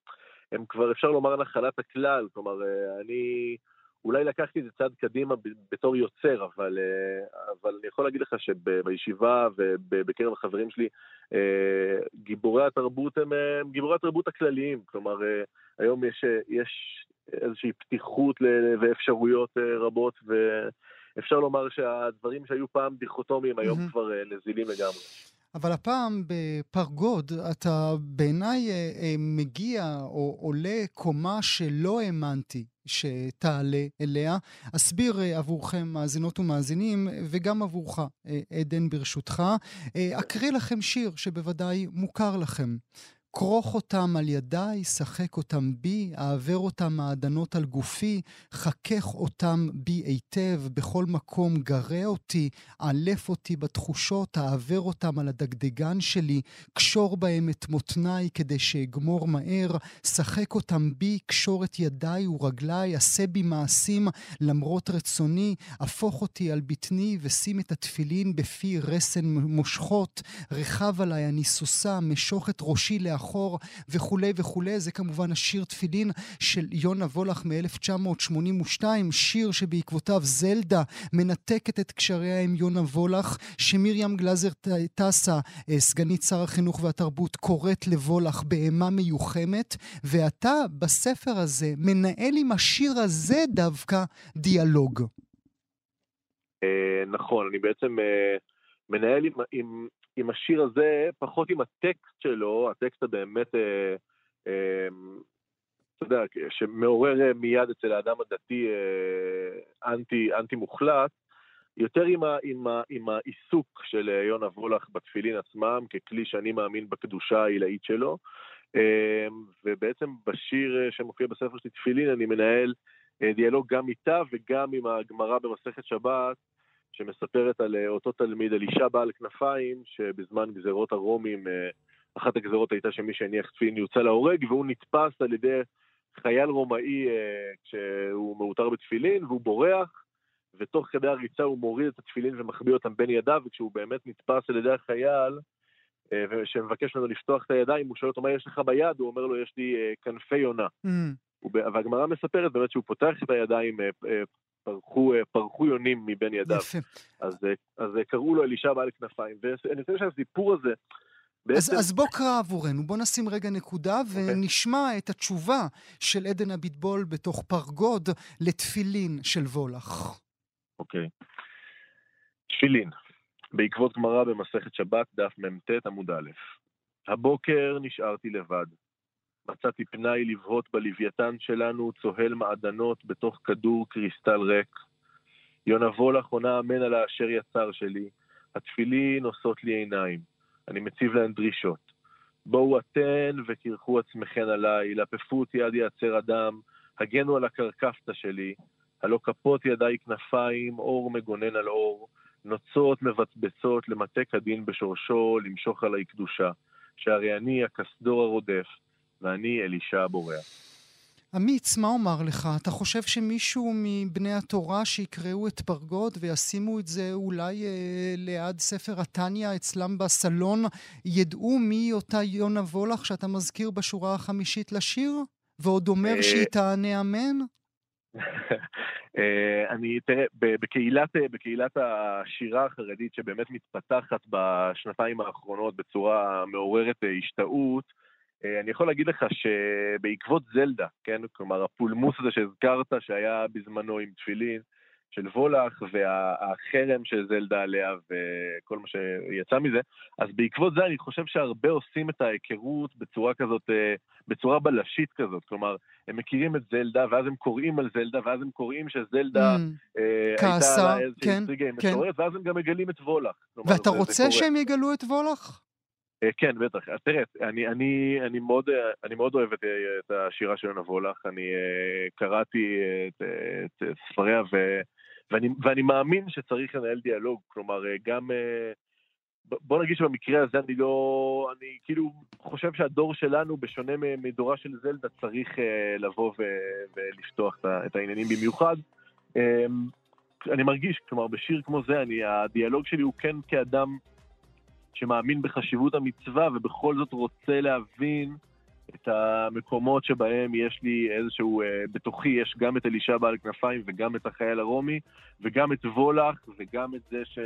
הם כבר אפשר לומר נחלת הכלל, כלומר, uh, אני... אולי לקחתי את זה צעד קדימה בתור יוצר, אבל, אה, אבל אני יכול להגיד לך שבישיבה ובקרב החברים שלי, אה, גיבורי התרבות הם, אה, הם גיבורי התרבות הכלליים. כלומר, היום יש, יש איזושהי פתיחות ואפשרויות רבות, ואפשר לומר שהדברים שהיו פעם דיכוטומיים היום mm-hmm. כבר נזילים לגמרי. אבל הפעם בפרגוד אתה בעיניי מגיע או עולה קומה שלא האמנתי שתעלה אליה. אסביר אה, עבורכם, מאזינות ומאזינים, וגם עבורך, אה, עדן, ברשותך. אה, אקריא לכם שיר שבוודאי מוכר לכם. כרוך אותם על ידיי, שחק אותם בי, אעבר אותם מעדנות על גופי, חכך אותם בי היטב, בכל מקום גרה אותי, עלף אותי בתחושות, אעבר אותם על הדגדגן שלי, קשור בהם את מותניי כדי שאגמור מהר, שחק אותם בי, קשור את ידיי ורגליי, עשה בי מעשים למרות רצוני, הפוך אותי על בטני ושים את התפילין בפי רסן מושכות, רכב עליי אני סוסה, משוך את ראשי לאחור. מאחור וכולי וכולי. זה כמובן השיר תפילין של יונה וולך מ-1982, שיר שבעקבותיו זלדה מנתקת את קשריה עם יונה וולך, שמרים גלזר טסה, אה, סגנית שר החינוך והתרבות, קוראת לוולך באימה מיוחמת, ואתה בספר הזה מנהל עם השיר הזה דווקא דיאלוג. אה, נכון, אני בעצם אה, מנהל עם, עם השיר הזה, פחות עם הטקסט שלו, הטקסט הבאמת, אה, אה, אתה יודע, שמעורר אה, מיד אצל האדם הדתי אה, אנטי, אנטי מוחלט, יותר עם, ה, עם, ה, עם העיסוק של אה, יונה וולך בתפילין עצמם, ככלי שאני מאמין בקדושה העילאית שלו. אה, ובעצם בשיר שמופיע בספר שלי, תפילין, אני מנהל דיאלוג גם איתה וגם עם הגמרא במסכת שבת, שמספרת על אה, אותו תלמיד, על אישה בעל כנפיים, שבזמן גזרות הרומים, אה, אחת הגזרות הייתה שמי שהניח תפילין יוצא להורג, והוא נתפס על ידי חייל רומאי אה, כשהוא מעוטר בתפילין, והוא בורח, ותוך כדי הריצה הוא מוריד את התפילין ומחביא אותם בין ידיו, וכשהוא באמת נתפס על ידי החייל, שמבקש ממנו לפתוח את הידיים, הוא שואל אותו מה יש לך ביד, הוא אומר לו יש לי כנפי יונה. Mm. והגמרא מספרת באמת שהוא פותח את הידיים, פרחו, אה, פרחו יונים מבין ידיו. יפה. אז, אה, אז אה, קראו לו אלישע בעל כנפיים, ואני חושב שהסיפור הזה... בעצם... אז, אז בוא קרא עבורנו, בוא נשים רגע נקודה אוקיי. ונשמע okay. את התשובה של עדן אביטבול בתוך פרגוד לתפילין של וולך. אוקיי. Okay. תפילין, בעקבות גמרא במסכת שבת, דף מ"ט עמוד א'. הבוקר נשארתי לבד. מצאתי פנאי לבהות בלוויתן שלנו צוהל מעדנות בתוך כדור קריסטל ריק. יונה וולך עונה אמן על האשר יצר שלי. התפילין נושאות לי עיניים. אני מציב להן דרישות. בואו אתן וקרחו עצמכן עליי, לפפו אותי עד יעצר אדם, הגנו על הקרקפתא שלי, הלא כפות ידיי כנפיים, אור מגונן על אור, נוצות מבצבצות למטה כדין בשורשו, למשוך עליי קדושה, שהרי אני הכסדור הרודף, ואני אלישע הבורח. אמיץ, מה אומר לך? אתה חושב שמישהו מבני התורה שיקראו את פרגוד וישימו את זה אולי אה, ליד ספר התניא אצלם בסלון, ידעו מי אותה יונה וולך שאתה מזכיר בשורה החמישית לשיר? ועוד אומר אה, שהיא תענה אמן? אה, אני, תראה, בקהילת, בקהילת השירה החרדית שבאמת מתפתחת בשנתיים האחרונות בצורה מעוררת השתאות, אה, אני יכול להגיד לך שבעקבות זלדה, כן, כלומר הפולמוס הזה שהזכרת שהיה בזמנו עם תפילין של וולך והחרם של זלדה עליה וכל מה שיצא מזה, אז בעקבות זה אני חושב שהרבה עושים את ההיכרות בצורה כזאת, אה, בצורה בלשית כזאת, כלומר הם מכירים את זלדה ואז הם קוראים על זלדה ואז הם קוראים שזלדה mm, אה, כעסה, הייתה לה איזושהי כן, כן. ואז הם גם מגלים את וולך. ואתה רוצה שהם יגלו את וולך? כן, בטח. תראה, אני, אני, אני, מאוד, אני מאוד אוהב את, את השירה של נבוא לך. אני קראתי את, את ספריה, ו, ואני, ואני מאמין שצריך לנהל דיאלוג. כלומר, גם... בוא נגיד שבמקרה הזה אני לא... אני כאילו חושב שהדור שלנו, בשונה מדורה של זלדה, צריך לבוא ולפתוח את העניינים במיוחד. אני מרגיש, כלומר, בשיר כמו זה, אני, הדיאלוג שלי הוא כן כאדם שמאמין בחשיבות המצווה ובכל זאת רוצה להבין את המקומות שבהם יש לי איזשהו, אה, בתוכי יש גם את אלישע בעל כנפיים וגם את החייל הרומי וגם את וולך וגם את זה ש...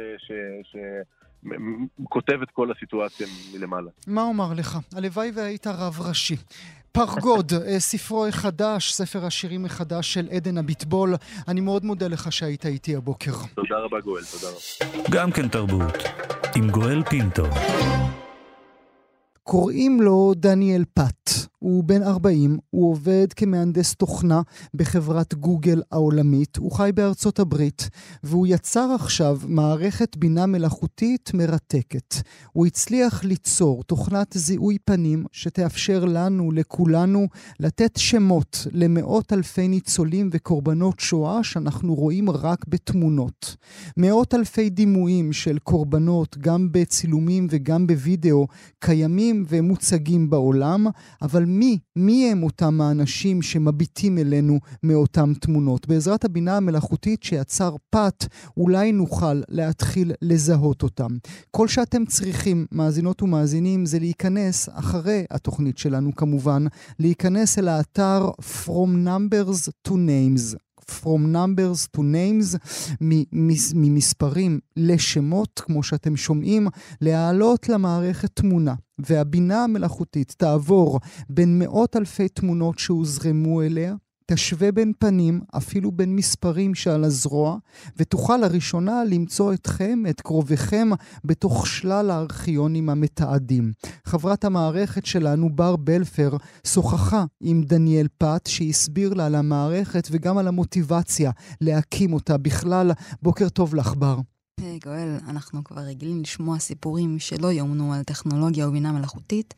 ש, כותב את כל הסיטואציה מלמעלה. מה אומר לך? הלוואי והיית רב ראשי. פרגוד, אה, ספרו החדש, ספר השירים החדש של עדן הביטבול. אני מאוד מודה לך שהיית איתי הבוקר. תודה רבה גואל, תודה רבה. גם כן תרבות, עם גואל פינטו. קוראים לו דניאל פת. הוא בן 40, הוא עובד כמהנדס תוכנה בחברת גוגל העולמית, הוא חי בארצות הברית, והוא יצר עכשיו מערכת בינה מלאכותית מרתקת. הוא הצליח ליצור תוכנת זיהוי פנים שתאפשר לנו, לכולנו, לתת שמות למאות אלפי ניצולים וקורבנות שואה שאנחנו רואים רק בתמונות. מאות אלפי דימויים של קורבנות, גם בצילומים וגם בווידאו, קיימים ומוצגים בעולם, אבל מי, מי הם אותם האנשים שמביטים אלינו מאותן תמונות. בעזרת הבינה המלאכותית שיצר פת, אולי נוכל להתחיל לזהות אותם. כל שאתם צריכים, מאזינות ומאזינים, זה להיכנס, אחרי התוכנית שלנו כמובן, להיכנס אל האתר From Numbers to Names. From numbers to names, ממספרים לשמות, כמו שאתם שומעים, להעלות למערכת תמונה. והבינה המלאכותית תעבור בין מאות אלפי תמונות שהוזרמו אליה, תשווה בין פנים, אפילו בין מספרים שעל הזרוע, ותוכל לראשונה למצוא אתכם, את קרוביכם, בתוך שלל הארכיונים המתעדים. חברת המערכת שלנו, בר בלפר, שוחחה עם דניאל פת, שהסביר לה על המערכת וגם על המוטיבציה להקים אותה. בכלל, בוקר טוב לך, בר. היי גואל, אנחנו כבר רגילים לשמוע סיפורים שלא יאומנו על טכנולוגיה ובינה מלאכותית,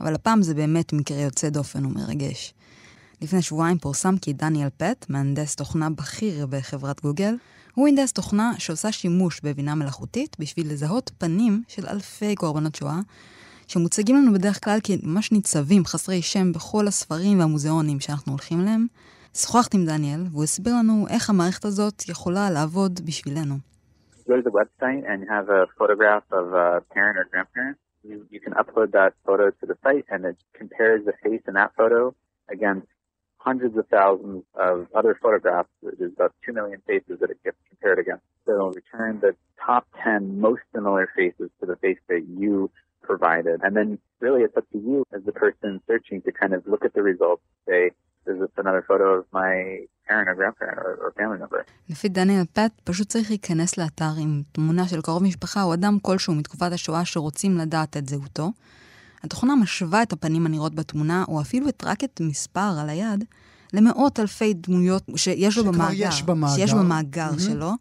אבל הפעם זה באמת מקרה יוצא דופן ומרגש. לפני שבועיים פורסם כי דניאל פט, מהנדס תוכנה בכיר בחברת גוגל, הוא הנדס תוכנה שעושה שימוש בבינה מלאכותית בשביל לזהות פנים של אלפי קורבנות שואה, שמוצגים לנו בדרך כלל כממש ניצבים חסרי שם בכל הספרים והמוזיאונים שאנחנו הולכים אליהם. שוחחתי עם דניאל, והוא הסביר לנו איך המערכת הזאת יכולה לעבוד בשבילנו. grandparent, you, you can upload that photo to the site and it compares the face in that photo against hundreds of thousands of other photographs. There's about 2 million faces that it gets compared against. So it'll return the top 10 most similar faces to the face that you provided. And then really it's up to you as the person searching to kind of look at the results, say, is this another photo of my parent or grandparent or, or family member. לפי דניאל פט, פשוט צריך להיכנס לאתר עם תמונה של קרוב משפחה או אדם כלשהו מתקופת השואה שרוצים לדעת את זהותו. התוכנה משווה את הפנים הנראות בתמונה, או אפילו את רק את מספר על היד, למאות אלפי דמויות שיש לו במאגר. יש במאגר. שיש במאגר mm-hmm. שלו.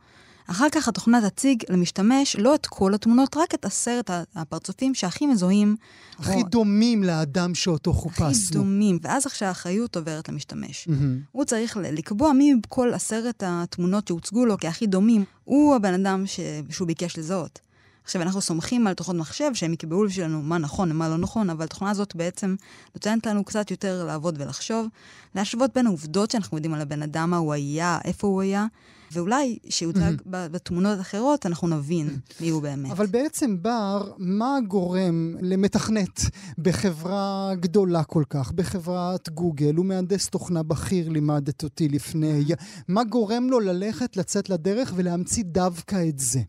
אחר כך התוכנה תציג למשתמש לא את כל התמונות, רק את עשרת הפרצופים שהכי מזוהים. הכי או... דומים לאדם שאותו חופשנו. הכי דומים, ואז עכשיו האחריות עוברת למשתמש. Mm-hmm. הוא צריך לקבוע מי כל עשרת התמונות שהוצגו לו כהכי דומים, הוא הבן אדם ש... שהוא ביקש לזהות. עכשיו, אנחנו סומכים על תוכנות מחשב שהם יקבעו בשבילנו מה נכון ומה לא נכון, אבל התוכנה הזאת בעצם נותנת לנו קצת יותר לעבוד ולחשוב, להשוות בין העובדות שאנחנו יודעים על הבן אדם, מה הוא היה, איפה הוא היה, ואולי שיוצג mm-hmm. בתמונות אחרות, אנחנו נבין מי הוא באמת. אבל בעצם, בר, מה גורם למתכנת בחברה גדולה כל כך, בחברת גוגל, הוא מהנדס תוכנה בכיר, לימדת אותי לפני, מה גורם לו ללכת, לצאת לדרך ולהמציא דווקא את זה?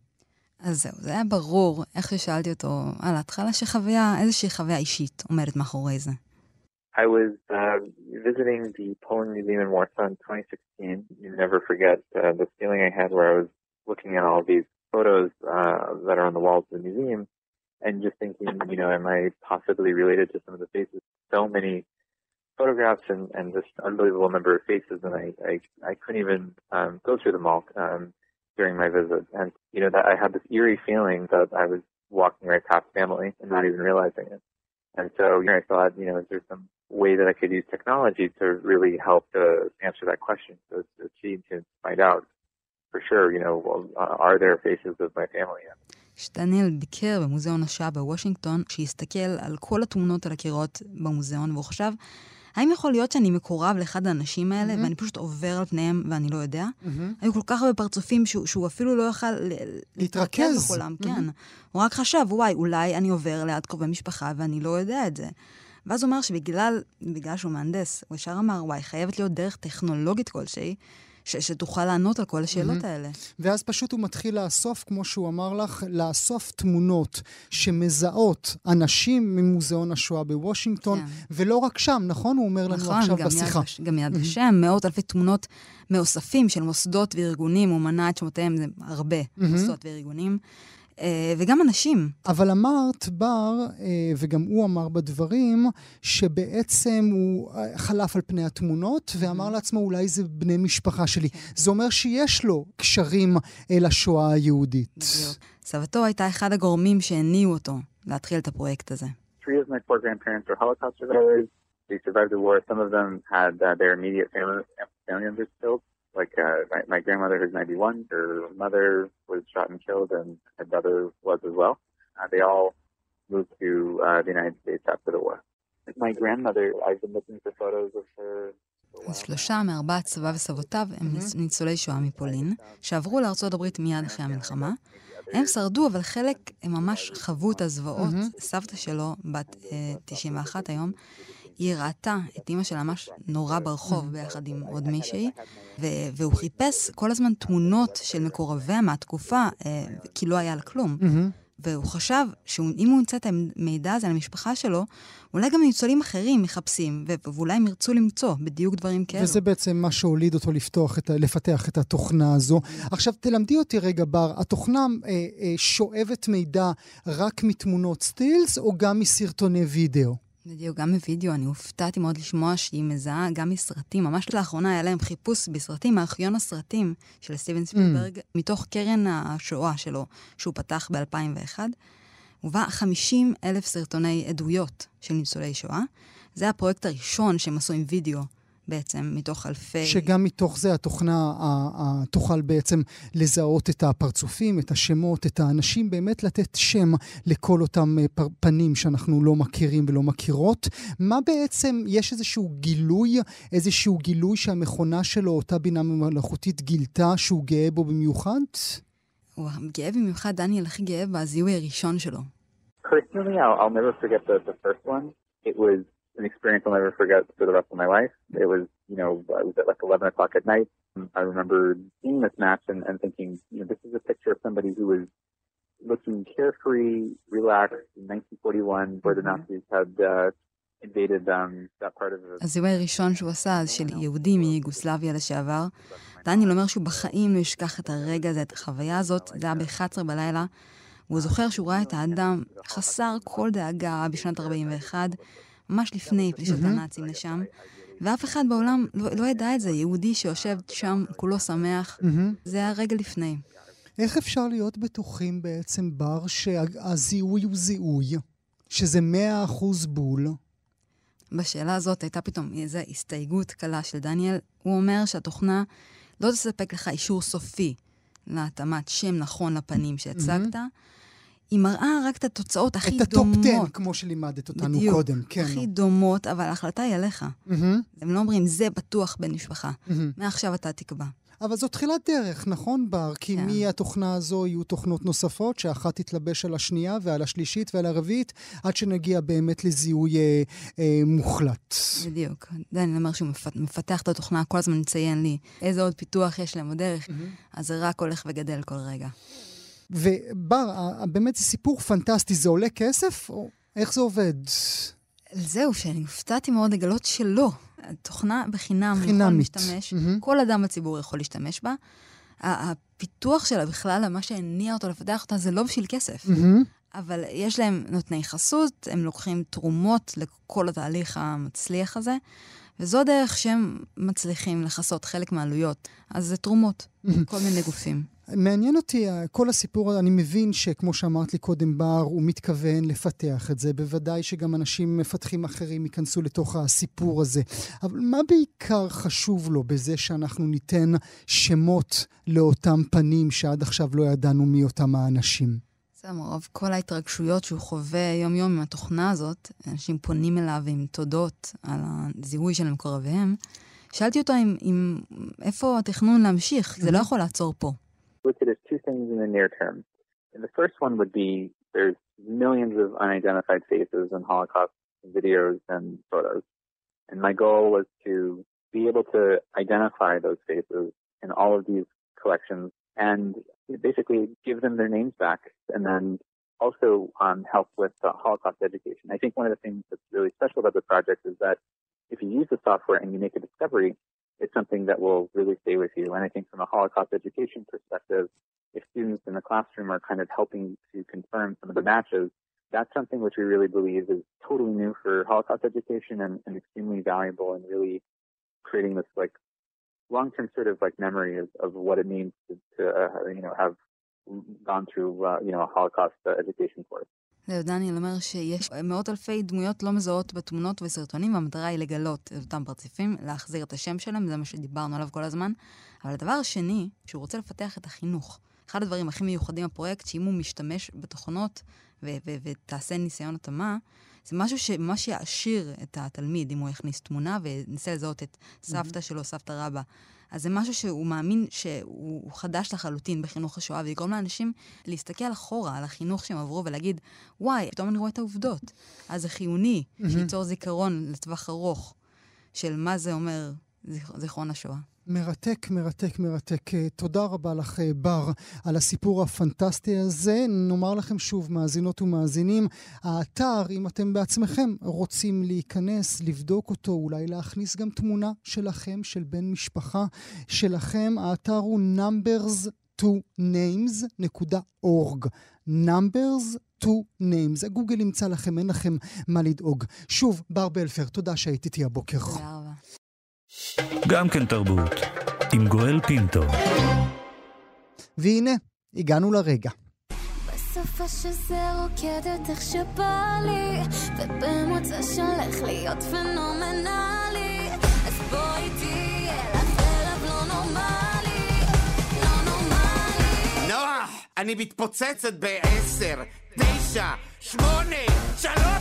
אז זהו, זה היה ברור, איך ששאלתי אותו על ההתחלה, שחוויה, איזושהי חוויה אישית עומדת מאחורי זה. I was uh, visiting the Poland Museum in Warsaw in 2016. You never forget uh, the feeling I had where I was looking at all these photos uh, that are on the walls of the museum and just thinking, you know, am I possibly related to some of the faces? So many photographs and, and this unbelievable number of faces, and I, I, I couldn't even um, go through them all um, during my visit. And, you know, that I had this eerie feeling that I was walking right past family and not even realizing it. And so you know, I thought, you know, is there some way that I could use technology to really help to answer that question? So it's key to find out for sure, you know, well, are there faces of my family? כשדניאל ביקר במוזיאון השואה בוושינגטון, כשהסתכל על כל התמונות על הקירות במוזיאון, והוא חשב, האם יכול להיות שאני מקורב לאחד האנשים האלה, mm-hmm. ואני פשוט עובר על פניהם ואני לא יודע? Mm-hmm. היו כל כך הרבה פרצופים שהוא, שהוא אפילו לא יכל להתרכז בכולם, mm-hmm. כן. הוא רק חשב, וואי, אולי אני עובר ליד קרובי משפחה ואני לא יודע את זה. ואז הוא אומר שבגלל, בגלל שהוא מהנדס, הוא ישר אמר, וואי, חייבת להיות דרך טכנולוגית כלשהי, ש- שתוכל לענות על כל השאלות mm-hmm. האלה. ואז פשוט הוא מתחיל לאסוף, כמו שהוא אמר לך, לאסוף תמונות שמזהות אנשים ממוזיאון השואה בוושינגטון, כן. ולא רק שם, נכון? הוא אומר לנו נכון, עכשיו גם בשיחה. יד, גם יד ושם, mm-hmm. מאות אלפי תמונות מאוספים של מוסדות וארגונים, הוא מנה את שמותיהם, זה הרבה mm-hmm. מוסדות וארגונים. אה, וגם אנשים. אבל אמרת, בר, אה, וגם הוא אמר בדברים, שבעצם הוא אה, חלף על פני התמונות ואמר לעצמו, אולי זה בני משפחה שלי. כן. זה אומר שיש לו קשרים לשואה היהודית. בדיוק. סבתו הייתה אחד הגורמים שהניעו אותו להתחיל את הפרויקט הזה. They survived the war. Some of them had uh, their immediate family, family members killed. Like uh, my, my grandmother, who's 91, her mother was shot and killed, and her brother was as well. Uh, they all moved to uh, the United States after the war. My grandmother, I've been looking for photos of her. שלושה מארבעת סביו וסבותיו הם ניצולי שואה מפולין, שעברו לארצות הברית מיד אחרי המלחמה. הם שרדו, אבל חלק הם ממש חוו את הזוועות. סבתא שלו, בת 91 היום, היא ראתה את אימא שלה ממש נורא ברחוב ביחד עם עוד מישהי, והוא חיפש כל הזמן תמונות של מקורביה מהתקופה, אה, כי לא היה לה כלום. והוא חשב שאם הוא ימצא את המידע הזה על המשפחה שלו, אולי גם ניצולים אחרים מחפשים, ואולי הם ירצו למצוא בדיוק דברים כאלו. וזה בעצם מה שהוליד אותו לפתוח את, לפתח את התוכנה הזו. עכשיו, תלמדי אותי רגע, בר, התוכנה אה, אה, שואבת מידע רק מתמונות סטילס, או גם מסרטוני וידאו? בדיוק, גם בווידאו, אני הופתעתי מאוד לשמוע שהיא מזהה גם מסרטים. ממש לאחרונה היה להם חיפוש בסרטים, מארכיון הסרטים של סטיבן ספילברג, mm. מתוך קרן השואה שלו, שהוא פתח ב-2001. הובא 50 אלף סרטוני עדויות של ניצולי שואה. זה הפרויקט הראשון שהם עשו עם וידאו. בעצם, מתוך אלפי... שגם מתוך זה התוכנה תוכל בעצם לזהות את הפרצופים, את השמות, את האנשים, באמת לתת שם לכל אותם אה, פנים שאנחנו לא מכירים ולא מכירות. מה בעצם, יש איזשהו גילוי, איזשהו גילוי שהמכונה שלו, אותה בינה מלאכותית, גילתה שהוא גאה בו במיוחד? הוא גאה במיוחד, דניאל הכי גאה בזיהוי הראשון שלו. Personally, I'll, I'll never forget the, the first one. It was an experience I'll never forget for the rest of my life. It was, you know, it was at like 11 o'clock at night. I remember seeing this match and, and thinking, you know, this is a picture of somebody who was looking carefree, relaxed in 1941, where the Nazis had uh, invaded um, that part of the... הזיהוי הראשון שהוא עשה, אז של יהודי מיוגוסלביה לשעבר. דניאל אומר שהוא בחיים לא ישכח את הרגע הזה, את החוויה הזאת, זה היה ב-11 בלילה. והוא זוכר שהוא ראה את האדם חסר כל דאגה בשנת 41, ממש לפני פלישת הנאצים לשם. ואף אחד בעולם לא, לא ידע את זה, יהודי שיושב שם, כולו שמח, זה היה רגע לפני. איך אפשר להיות בטוחים בעצם, בר, שהזיהוי הוא זיהוי, שזה מאה אחוז בול? בשאלה הזאת הייתה פתאום איזו הסתייגות קלה של דניאל. הוא אומר שהתוכנה לא תספק לך אישור סופי להתאמת שם נכון לפנים שהצגת, mm-hmm. היא מראה רק את התוצאות הכי דומות. את ה top 10, כמו שלימדת אותנו בדיוק, קודם. כן. הכי דומות, אבל ההחלטה היא עליך. Mm-hmm. הם לא אומרים, זה בטוח בן משפחה. Mm-hmm. מעכשיו אתה תקבע. אבל זו תחילת דרך, נכון, בר? כי כן. מהתוכנה הזו יהיו תוכנות נוספות, שאחת תתלבש על השנייה ועל השלישית ועל הרביעית, עד שנגיע באמת לזיהוי אה, אה, מוחלט. בדיוק. דני אומר שהוא מפתח את התוכנה, כל הזמן מציין לי איזה עוד פיתוח יש להם בדרך, mm-hmm. אז זה רק הולך וגדל כל רגע. ובר, באמת זה סיפור פנטסטי, זה עולה כסף? או איך זה עובד? זהו, שאני הופתעתי מאוד לגלות שלא. תוכנה בחינם, חינמית. יכול להשתמש, mm-hmm. כל אדם בציבור יכול להשתמש בה. הפיתוח שלה בכלל, מה שהניע אותו לפתח אותה, זה לא בשביל כסף. Mm-hmm. אבל יש להם נותני חסות, הם לוקחים תרומות לכל התהליך המצליח הזה, וזו דרך שהם מצליחים לכסות חלק מהעלויות. אז זה תרומות, כל מיני גופים. מעניין אותי, כל הסיפור, אני מבין שכמו שאמרת לי קודם, בר, הוא מתכוון לפתח את זה. בוודאי שגם אנשים מפתחים אחרים ייכנסו לתוך הסיפור הזה. אבל מה בעיקר חשוב לו בזה שאנחנו ניתן שמות לאותם פנים שעד עכשיו לא ידענו מי אותם האנשים? זה מרוב כל ההתרגשויות שהוא חווה יום-יום עם התוכנה הזאת, אנשים פונים אליו עם תודות על הזיהוי של מקורביהם. שאלתי אותו אם, אם איפה התכנון להמשיך, זה לא יכול לעצור פה. Look at two things in the near term. And the first one would be there's millions of unidentified faces in Holocaust videos and photos. And my goal was to be able to identify those faces in all of these collections and basically give them their names back and then also um, help with uh, Holocaust education. I think one of the things that's really special about the project is that if you use the software and you make a discovery, it's something that will really stay with you. And I think from a Holocaust education perspective, if students in the classroom are kind of helping to confirm some of the matches, that's something which we really believe is totally new for Holocaust education and, and extremely valuable in really creating this like long-term sort of like memory of, of what it means to, to uh, you know have gone through uh, you know a Holocaust uh, education course. זהו, דניאל אומר שיש מאות אלפי דמויות לא מזהות בתמונות וסרטונים, והמטרה היא לגלות את אותם פרציפים, להחזיר את השם שלהם, זה מה שדיברנו עליו כל הזמן. אבל הדבר השני, שהוא רוצה לפתח את החינוך. אחד הדברים הכי מיוחדים בפרויקט, שאם הוא משתמש בתוכנות ותעשה ניסיון התאמה, זה משהו שממש יעשיר את התלמיד, אם הוא יכניס תמונה וינסה לזהות את סבתא שלו, סבתא רבא. אז זה משהו שהוא מאמין שהוא חדש לחלוטין בחינוך השואה, ויגרום לאנשים להסתכל אחורה על החינוך שהם עברו ולהגיד, וואי, פתאום אני רואה את העובדות. אז זה חיוני שייצור זיכרון לטווח ארוך של מה זה אומר זיכרון השואה. מרתק, מרתק, מרתק. אה, תודה רבה לך, אה, בר, על הסיפור הפנטסטי הזה. נאמר לכם שוב, מאזינות ומאזינים, האתר, אם אתם בעצמכם רוצים להיכנס, לבדוק אותו, אולי להכניס גם תמונה שלכם, של בן משפחה שלכם, האתר הוא numbers to names.org. numbers to names. גוגל ימצא לכם, אין לכם מה לדאוג. שוב, בר בלפר, תודה שהיית איתי הבוקר. תודה רבה. גם כן תרבות, עם גואל פינטו. והנה, הגענו לרגע. בסופה שזה רוקדת איך שבא לי, ובמוצא שהולך להיות פנומנלי, אז בואי תהיה לך ערב לא נורמלי, לא נורמלי. נוח, אני מתפוצצת בעשר, תשע, שמונה, שלוש,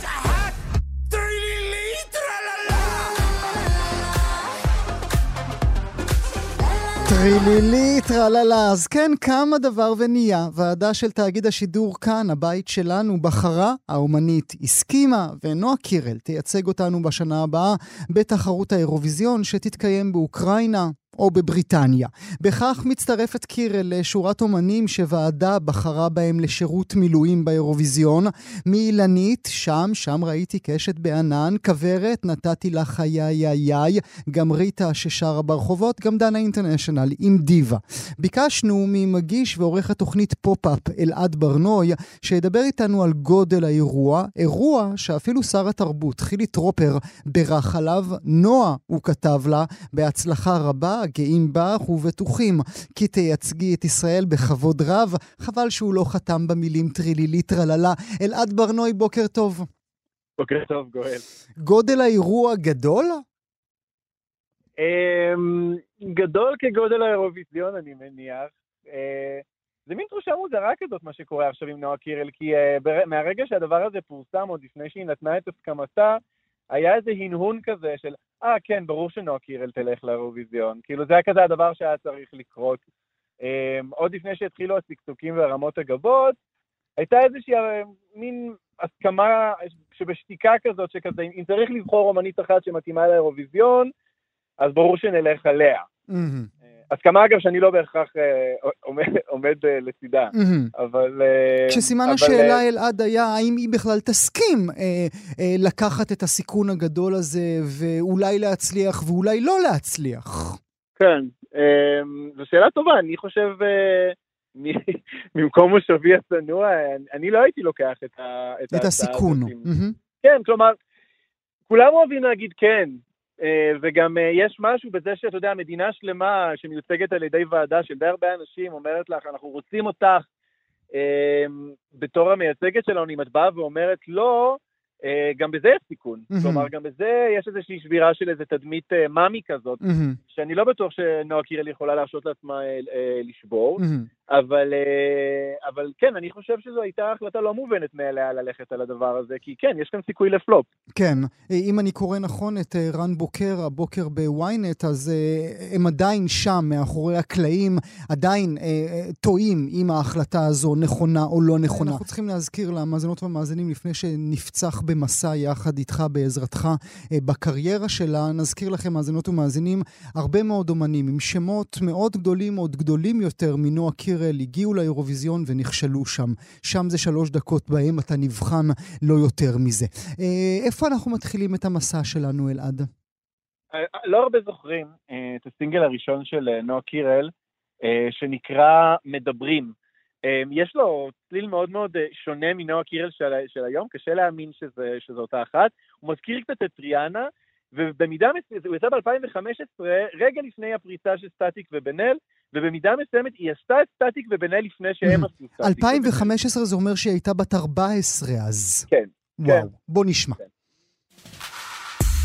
טרילילי, טרללה. אז כן, קם הדבר ונהיה. ועדה של תאגיד השידור כאן, הבית שלנו, בחרה, האומנית הסכימה, ונועה קירל תייצג אותנו בשנה הבאה בתחרות האירוויזיון שתתקיים באוקראינה. או בבריטניה. בכך מצטרפת קירל לשורת אומנים שוועדה בחרה בהם לשירות מילואים באירוויזיון. מאילנית, שם, שם ראיתי קשת בענן, כוורת, נתתי לה חיי יאי, גם ריטה ששרה ברחובות, גם דנה אינטרנשיונל עם דיווה. ביקשנו ממגיש ועורך התוכנית פופ-אפ אלעד ברנוי, שידבר איתנו על גודל האירוע, אירוע שאפילו שר התרבות חילי טרופר בירך עליו, נועה, הוא כתב לה, בהצלחה רבה, גאים בך ובטוחים כי תייצגי את ישראל בכבוד רב. חבל שהוא לא חתם במילים טרילילי טרללה. אלעד ברנוי, בוקר טוב. בוקר טוב, גואל. גודל האירוע גדול? אמ, גדול כגודל האירוויזיון, אני מניח. אה, זה מין תחושה מוזרה כזאת, מה שקורה עכשיו עם נועה קירל, כי אה, מהרגע שהדבר הזה פורסם, עוד לפני שהיא נתנה את הסכמתה, היה איזה הנהון כזה של, אה, כן, ברור שנועה קירל תלך לאירוויזיון. כאילו, זה היה כזה הדבר שהיה צריך לקרות. Um, עוד לפני שהתחילו השקשוקים והרמות הגבות, הייתה איזושהי uh, מין הסכמה שבשתיקה כזאת, שכזה, אם צריך לבחור אומנית אחת שמתאימה לאירוויזיון, אז ברור שנלך עליה. Mm-hmm. הסכמה אגב שאני לא בהכרח אה, עומד, עומד אה, לצידה. אבל... אה, כשסימן. השאלה אלעד היה האם היא בכלל תסכים לקחת את הסיכון הגדול הזה ואולי להצליח ואולי לא להצליח. כן, זו שאלה טובה, אני חושב... ממקום מושבי הצנוע, אני לא הייתי לוקח את, ה, את, את הסיכון. Mm-hmm. כן, כלומר, כולם אוהבים להגיד כן, וגם יש משהו בזה שאתה יודע, מדינה שלמה שמיוצגת על ידי ועדה של די הרבה אנשים אומרת לך, אנחנו רוצים אותך בתור המייצגת שלנו, אם את באה ואומרת לא, אה, גם בזה יש סיכון. Mm-hmm. כלומר, גם בזה יש איזושהי שבירה של איזה תדמית מאמי כזאת, mm-hmm. שאני לא בטוח שנועה קירל יכולה להרשות לעצמה לשבור, mm-hmm. אבל, uh, אבל כן, אני חושב שזו הייתה החלטה לא מובנת מאליה ללכת על הדבר הזה, כי כן, יש כאן סיכוי לפלופ. כן, אם אני קורא נכון את רן בוקר הבוקר בוויינט, אז uh, הם עדיין שם, מאחורי הקלעים, עדיין טועים אם ההחלטה הזו נכונה או לא נכונה. אנחנו צריכים להזכיר למאזינות והמאזינים לפני שנפצח במסע יחד איתך בעזרתך אה, בקריירה שלה. נזכיר לכם, מאזינות ומאזינים, הרבה מאוד אומנים עם שמות מאוד גדולים, עוד גדולים יותר מנועה קירל, הגיעו לאירוויזיון ונכשלו שם. שם זה שלוש דקות בהם אתה נבחן לא יותר מזה. אה, איפה אנחנו מתחילים את המסע שלנו, אלעד? אה, לא הרבה זוכרים את הסינגל הראשון של נועה קירל, שנקרא מדברים. יש לו צליל מאוד מאוד אה, שונה מנועה קירל של, של היום, קשה להאמין שזה, שזו אותה אחת. הוא מזכיר קצת את ריאנה, ובמידה מסוימת, הוא יצא ב-2015, רגע לפני הפריצה של סטטיק ובן אל, ובמידה מסוימת היא עשתה את סטטיק אל לפני שהם עשו סטטיק. 2015 זה אומר שהיא הייתה בת 14 אז. כן. וואו, כן. בוא נשמע. כן.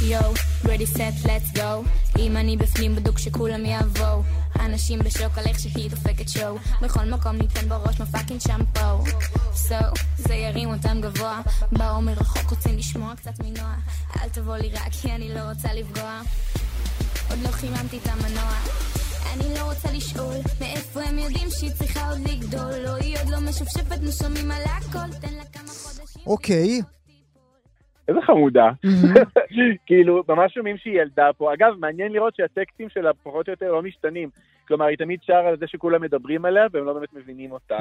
יואו, ready set let's go אם אני בפנים בדוק שכולם יבואו אנשים בשוק על איך שהיא דופקת שואו בכל מקום ניתן בראש מפאקינג שמפו סו, זה ירים אותם גבוה באו מרחוק רוצים לשמוע קצת מנוע אל תבוא לי רק כי אני לא רוצה לפגוע עוד לא חיממתי את המנוע אני לא רוצה לשאול מאיפה הם יודעים שהיא צריכה עוד לגדול לא, היא עוד לא משופשפת, נשומעים על הכל תן לה כמה חודשים אוקיי איזה חמודה. כאילו, ממש שומעים שהיא ילדה פה. אגב, מעניין לראות שהטקסטים שלה פחות או יותר לא משתנים. כלומר, היא תמיד שרה על זה שכולם מדברים עליה, והם לא באמת מבינים אותה.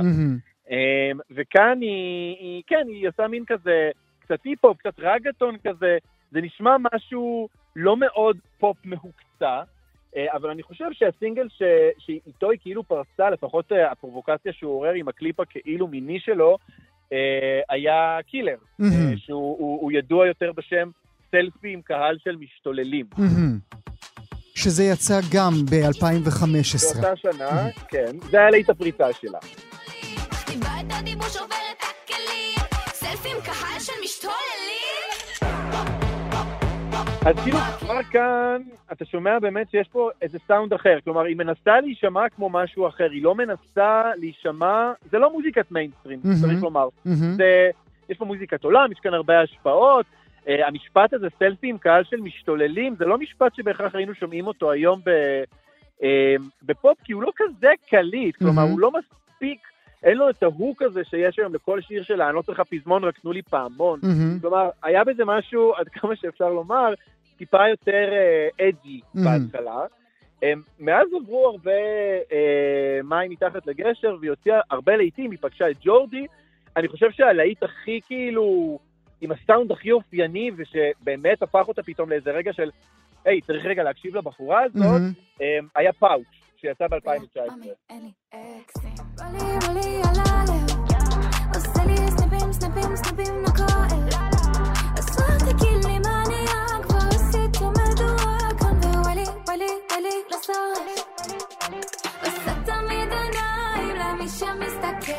אמ, וכאן היא, היא, כן, היא עושה מין כזה, קצת היפ-הופ, קצת רגטון כזה. זה נשמע משהו לא מאוד פופ מהוקצה. אה, אבל אני חושב שהסינגל ש... שאיתו היא כאילו פרצה, לפחות אה, הפרובוקציה שהוא עורר עם הקליפ הכאילו מיני שלו, אה, היה Killer, mm-hmm. שהוא הוא, הוא ידוע יותר בשם סלפי עם קהל של משתוללים. Mm-hmm. שזה יצא גם ב-2015. באותה שנה, mm-hmm. כן. זה היה להיט הפריצה שלה. אז כאילו כבר כאן אתה שומע באמת שיש פה איזה סאונד אחר, כלומר היא מנסה להישמע כמו משהו אחר, היא לא מנסה להישמע, זה לא מוזיקת מיינסטרים, mm-hmm. צריך לומר, mm-hmm. זה, יש פה מוזיקת עולם, יש כאן הרבה השפעות, uh, המשפט הזה, סלפי עם קהל של משתוללים, זה לא משפט שבהכרח היינו שומעים אותו היום ב, uh, בפופ, כי הוא לא כזה קליט, כלומר mm-hmm. הוא לא מספיק אין לו את ה hook הזה שיש היום לכל שיר שלה, אני לא צריך פזמון, רק תנו לי פעמון. Mm-hmm. כלומר, היה בזה משהו, עד כמה שאפשר לומר, טיפה יותר edgy uh, mm-hmm. בהתחלה. Um, מאז עברו הרבה uh, מים מתחת לגשר, והיא הוציאה הרבה להיטים, היא פגשה את ג'ורדי. אני חושב שהלהיט הכי כאילו, עם הסאונד הכי אופייני, ושבאמת הפך אותה פתאום לאיזה רגע של, היי, צריך רגע להקשיב לבחורה הזאת, mm-hmm. um, היה פאוץ', שיצא ב-2019. עושה תמיד עיניים למי שמסתכל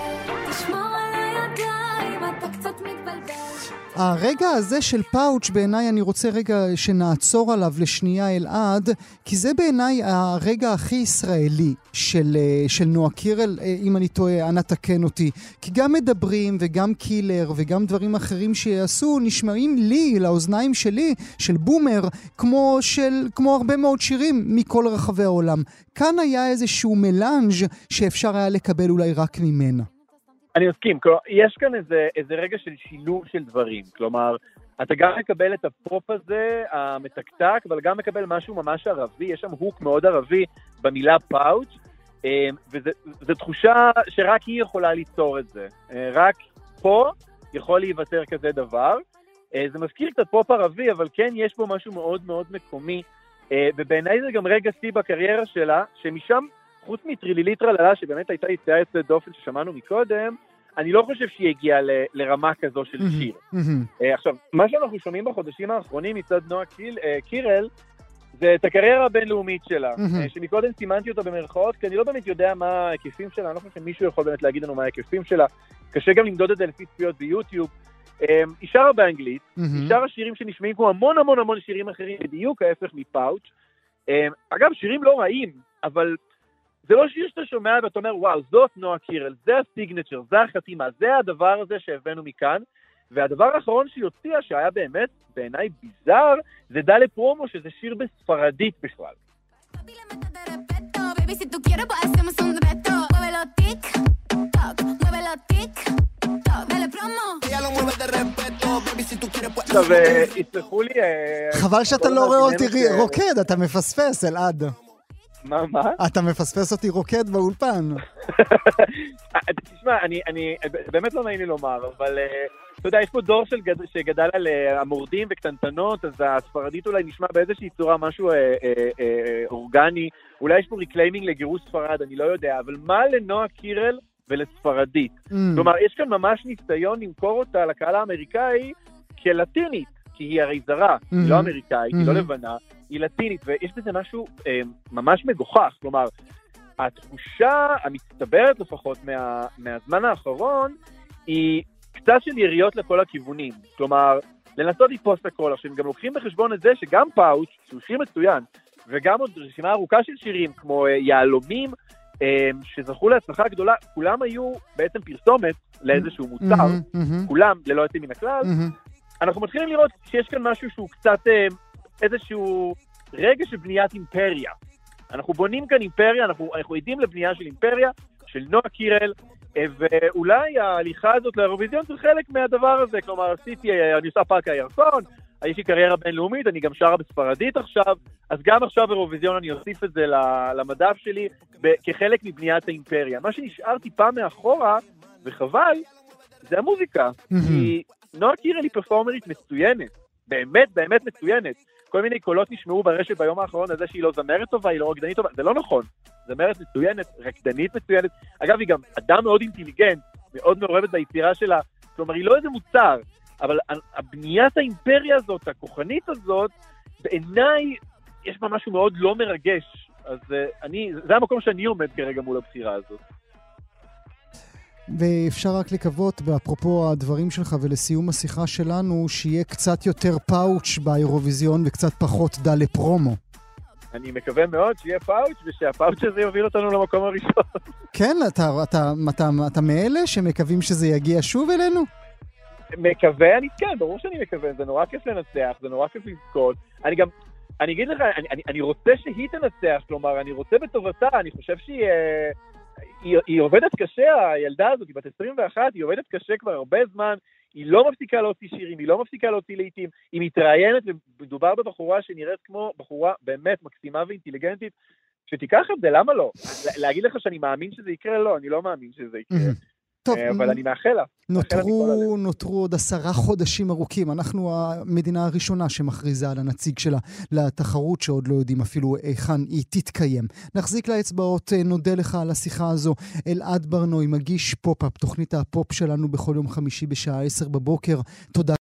תשמור על הרגע הזה של פאוץ' בעיניי אני רוצה רגע שנעצור עליו לשנייה אלעד, כי זה בעיניי הרגע הכי ישראלי של, אה, של נועה קירל, אה, אם אני טועה, אנא תקן אותי. כי גם מדברים וגם קילר וגם דברים אחרים שיעשו נשמעים לי, לאוזניים שלי, של בומר, כמו, של, כמו הרבה מאוד שירים מכל רחבי העולם. כאן היה איזשהו מלאנג' שאפשר היה לקבל אולי רק ממנה. אני מסכים, יש כאן איזה, איזה רגע של שילוב של דברים, כלומר, אתה גם מקבל את הפופ הזה, המתקתק, אבל גם מקבל משהו ממש ערבי, יש שם הוק מאוד ערבי במילה פאוץ', אמ, וזו תחושה שרק היא יכולה ליצור את זה. אה, רק פה יכול להיוותר כזה דבר. אה, זה מזכיר קצת פופ ערבי, אבל כן יש בו משהו מאוד מאוד מקומי, אה, ובעיניי זה גם רגע שיא בקריירה שלה, שמשם חוץ מטרילילית טרללה, שבאמת הייתה יציאה יוצאת דופן ששמענו מקודם, אני לא חושב שהיא הגיעה ל, לרמה כזו של שיר. uh, עכשיו, מה שאנחנו שומעים בחודשים האחרונים מצד נועה קיל, uh, קירל, זה את הקריירה הבינלאומית שלה, mm-hmm. שמקודם סימנתי אותה במרכאות, כי אני לא באמת יודע מה ההיקפים שלה, אני לא חושב שמישהו יכול באמת להגיד לנו מה ההיקפים שלה. קשה גם למדוד את זה לפי צפיות ביוטיוב. היא שרה באנגלית, היא שרה שירים שנשמעים כמו המון המון המון שירים אחרים, בדיוק ההפך מפאוץ'. אגב, שירים לא רעים, אבל זה לא שאתה שומע ואתה אומר, וואו, זאת נועה קירל, זה הסיגנצ'ר, זה החתימה, זה הדבר הזה שהבאנו מכאן. והדבר האחרון שהיא הוציאה, שהיה באמת בעיניי ביזאר, זה דלה פרומו, שזה שיר בספרדית בכלל. עכשיו, יסלחו לי... חבל שאתה לא רואה אותי רוקד, אתה מפספס, אלעד. מה, מה? אתה מפספס אותי רוקד באולפן. תשמע, אני, אני, באמת לא נעים לי לומר, אבל אתה יודע, יש פה דור של גד, שגדל על המורדים וקטנטנות, אז הספרדית אולי נשמע באיזושהי צורה משהו אה, אה, אה, אורגני. אולי יש פה reclaiming לגירוש ספרד, אני לא יודע, אבל מה לנועה קירל ולספרדית? Mm. כלומר, יש כאן ממש ניסיון למכור אותה לקהל האמריקאי כלטינית, כי היא הרי זרה, mm-hmm. היא לא אמריקאית, mm-hmm. היא לא לבנה, היא לטינית, ויש בזה משהו אה, ממש מגוחך. כלומר, התחושה המצטברת לפחות מה, מהזמן האחרון, היא קצת של יריות לכל הכיוונים. כלומר, לנסות לתפוס את הכל. עכשיו, הם גם לוקחים בחשבון את זה שגם פאוץ', שהוא שיר מצוין, וגם עוד רשימה ארוכה של שירים כמו uh, יהלומים, um, שזכו להצלחה גדולה, כולם היו בעצם פרסומת לאיזשהו מוצר, mm-hmm, mm-hmm. כולם ללא יוצאים מן הכלל. Mm-hmm. אנחנו מתחילים לראות שיש כאן משהו שהוא קצת uh, איזשהו רגע של בניית אימפריה. אנחנו בונים כאן אימפריה, אנחנו, אנחנו עדים לבנייה של אימפריה, של נועה קירל, ואולי ההליכה הזאת לאירוויזיון זה חלק מהדבר הזה, כלומר עשיתי, אני עושה פארק הירקון, יש לי קריירה בינלאומית, אני גם שרה בספרדית עכשיו, אז גם עכשיו אירוויזיון אני אוסיף את זה למדף שלי כחלק מבניית האימפריה. מה שנשאר טיפה מאחורה, וחבל, זה המוזיקה. כי נועה קירל היא פרפורמרית מצוינת, באמת באמת מצוינת. כל מיני קולות נשמעו ברשת ביום האחרון על זה שהיא לא זמרת טובה, היא לא רקדנית טובה, זה לא נכון. זמרת מצוינת, רקדנית מצוינת. אגב, היא גם אדם מאוד אינטליגנט, מאוד מעורבת ביצירה שלה, כלומר, היא לא איזה מוצר, אבל הבניית האימפריה הזאת, הכוחנית הזאת, בעיניי יש בה משהו מאוד לא מרגש. אז uh, אני, זה המקום שאני עומד כרגע מול הבחירה הזאת. ואפשר רק לקוות, אפרופו הדברים שלך ולסיום השיחה שלנו, שיהיה קצת יותר פאוץ' באירוויזיון וקצת פחות דלה פרומו. אני מקווה מאוד שיהיה פאוץ' ושהפאוץ' הזה יוביל אותנו למקום הראשון. כן, אתה, אתה, אתה, אתה מאלה שמקווים שזה יגיע שוב אלינו? מקווה, אני כן, ברור שאני מקווה, זה נורא כיף לנצח, זה נורא כיף לזכות. אני גם, אני אגיד לך, אני, אני, אני רוצה שהיא תנצח, כלומר, אני רוצה בטובתה, אני חושב שהיא... היא, היא עובדת קשה, הילדה הזאת, היא בת 21, היא עובדת קשה כבר הרבה זמן, היא לא מפסיקה להוציא שירים, היא לא מפסיקה להוציא לעיתים, היא מתראיינת, ומדובר בבחורה שנראית כמו בחורה באמת מקסימה ואינטליגנטית, שתיקח את זה, למה לא? להגיד לך שאני מאמין שזה יקרה? לא, אני לא מאמין שזה יקרה. טוב, אה, אבל אני מאחל לה. נותרו, נותרו עוד עשרה חודשים ארוכים. אנחנו המדינה הראשונה שמכריזה על הנציג שלה לתחרות, שעוד לא יודעים אפילו היכן היא תתקיים. נחזיק אצבעות, אה, נודה לך על השיחה הזו. אלעד ברנוי, מגיש פופ-אפ, תוכנית הפופ שלנו בכל יום חמישי בשעה עשר בבוקר. תודה.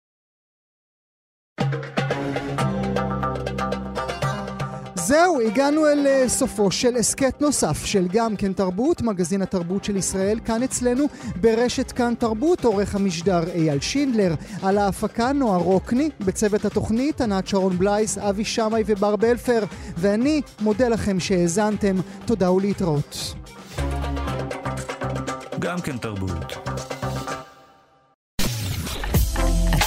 זהו, הגענו אל uh, סופו של הסכת נוסף של גם כן תרבות, מגזין התרבות של ישראל, כאן אצלנו ברשת כאן תרבות, עורך המשדר אייל שינדלר, על ההפקה נועה רוקני, בצוות התוכנית ענת שרון בלייס, אבי שמאי ובר בלפר, ואני מודה לכם שהאזנתם, תודה ולהתראות. גם כן תרבות.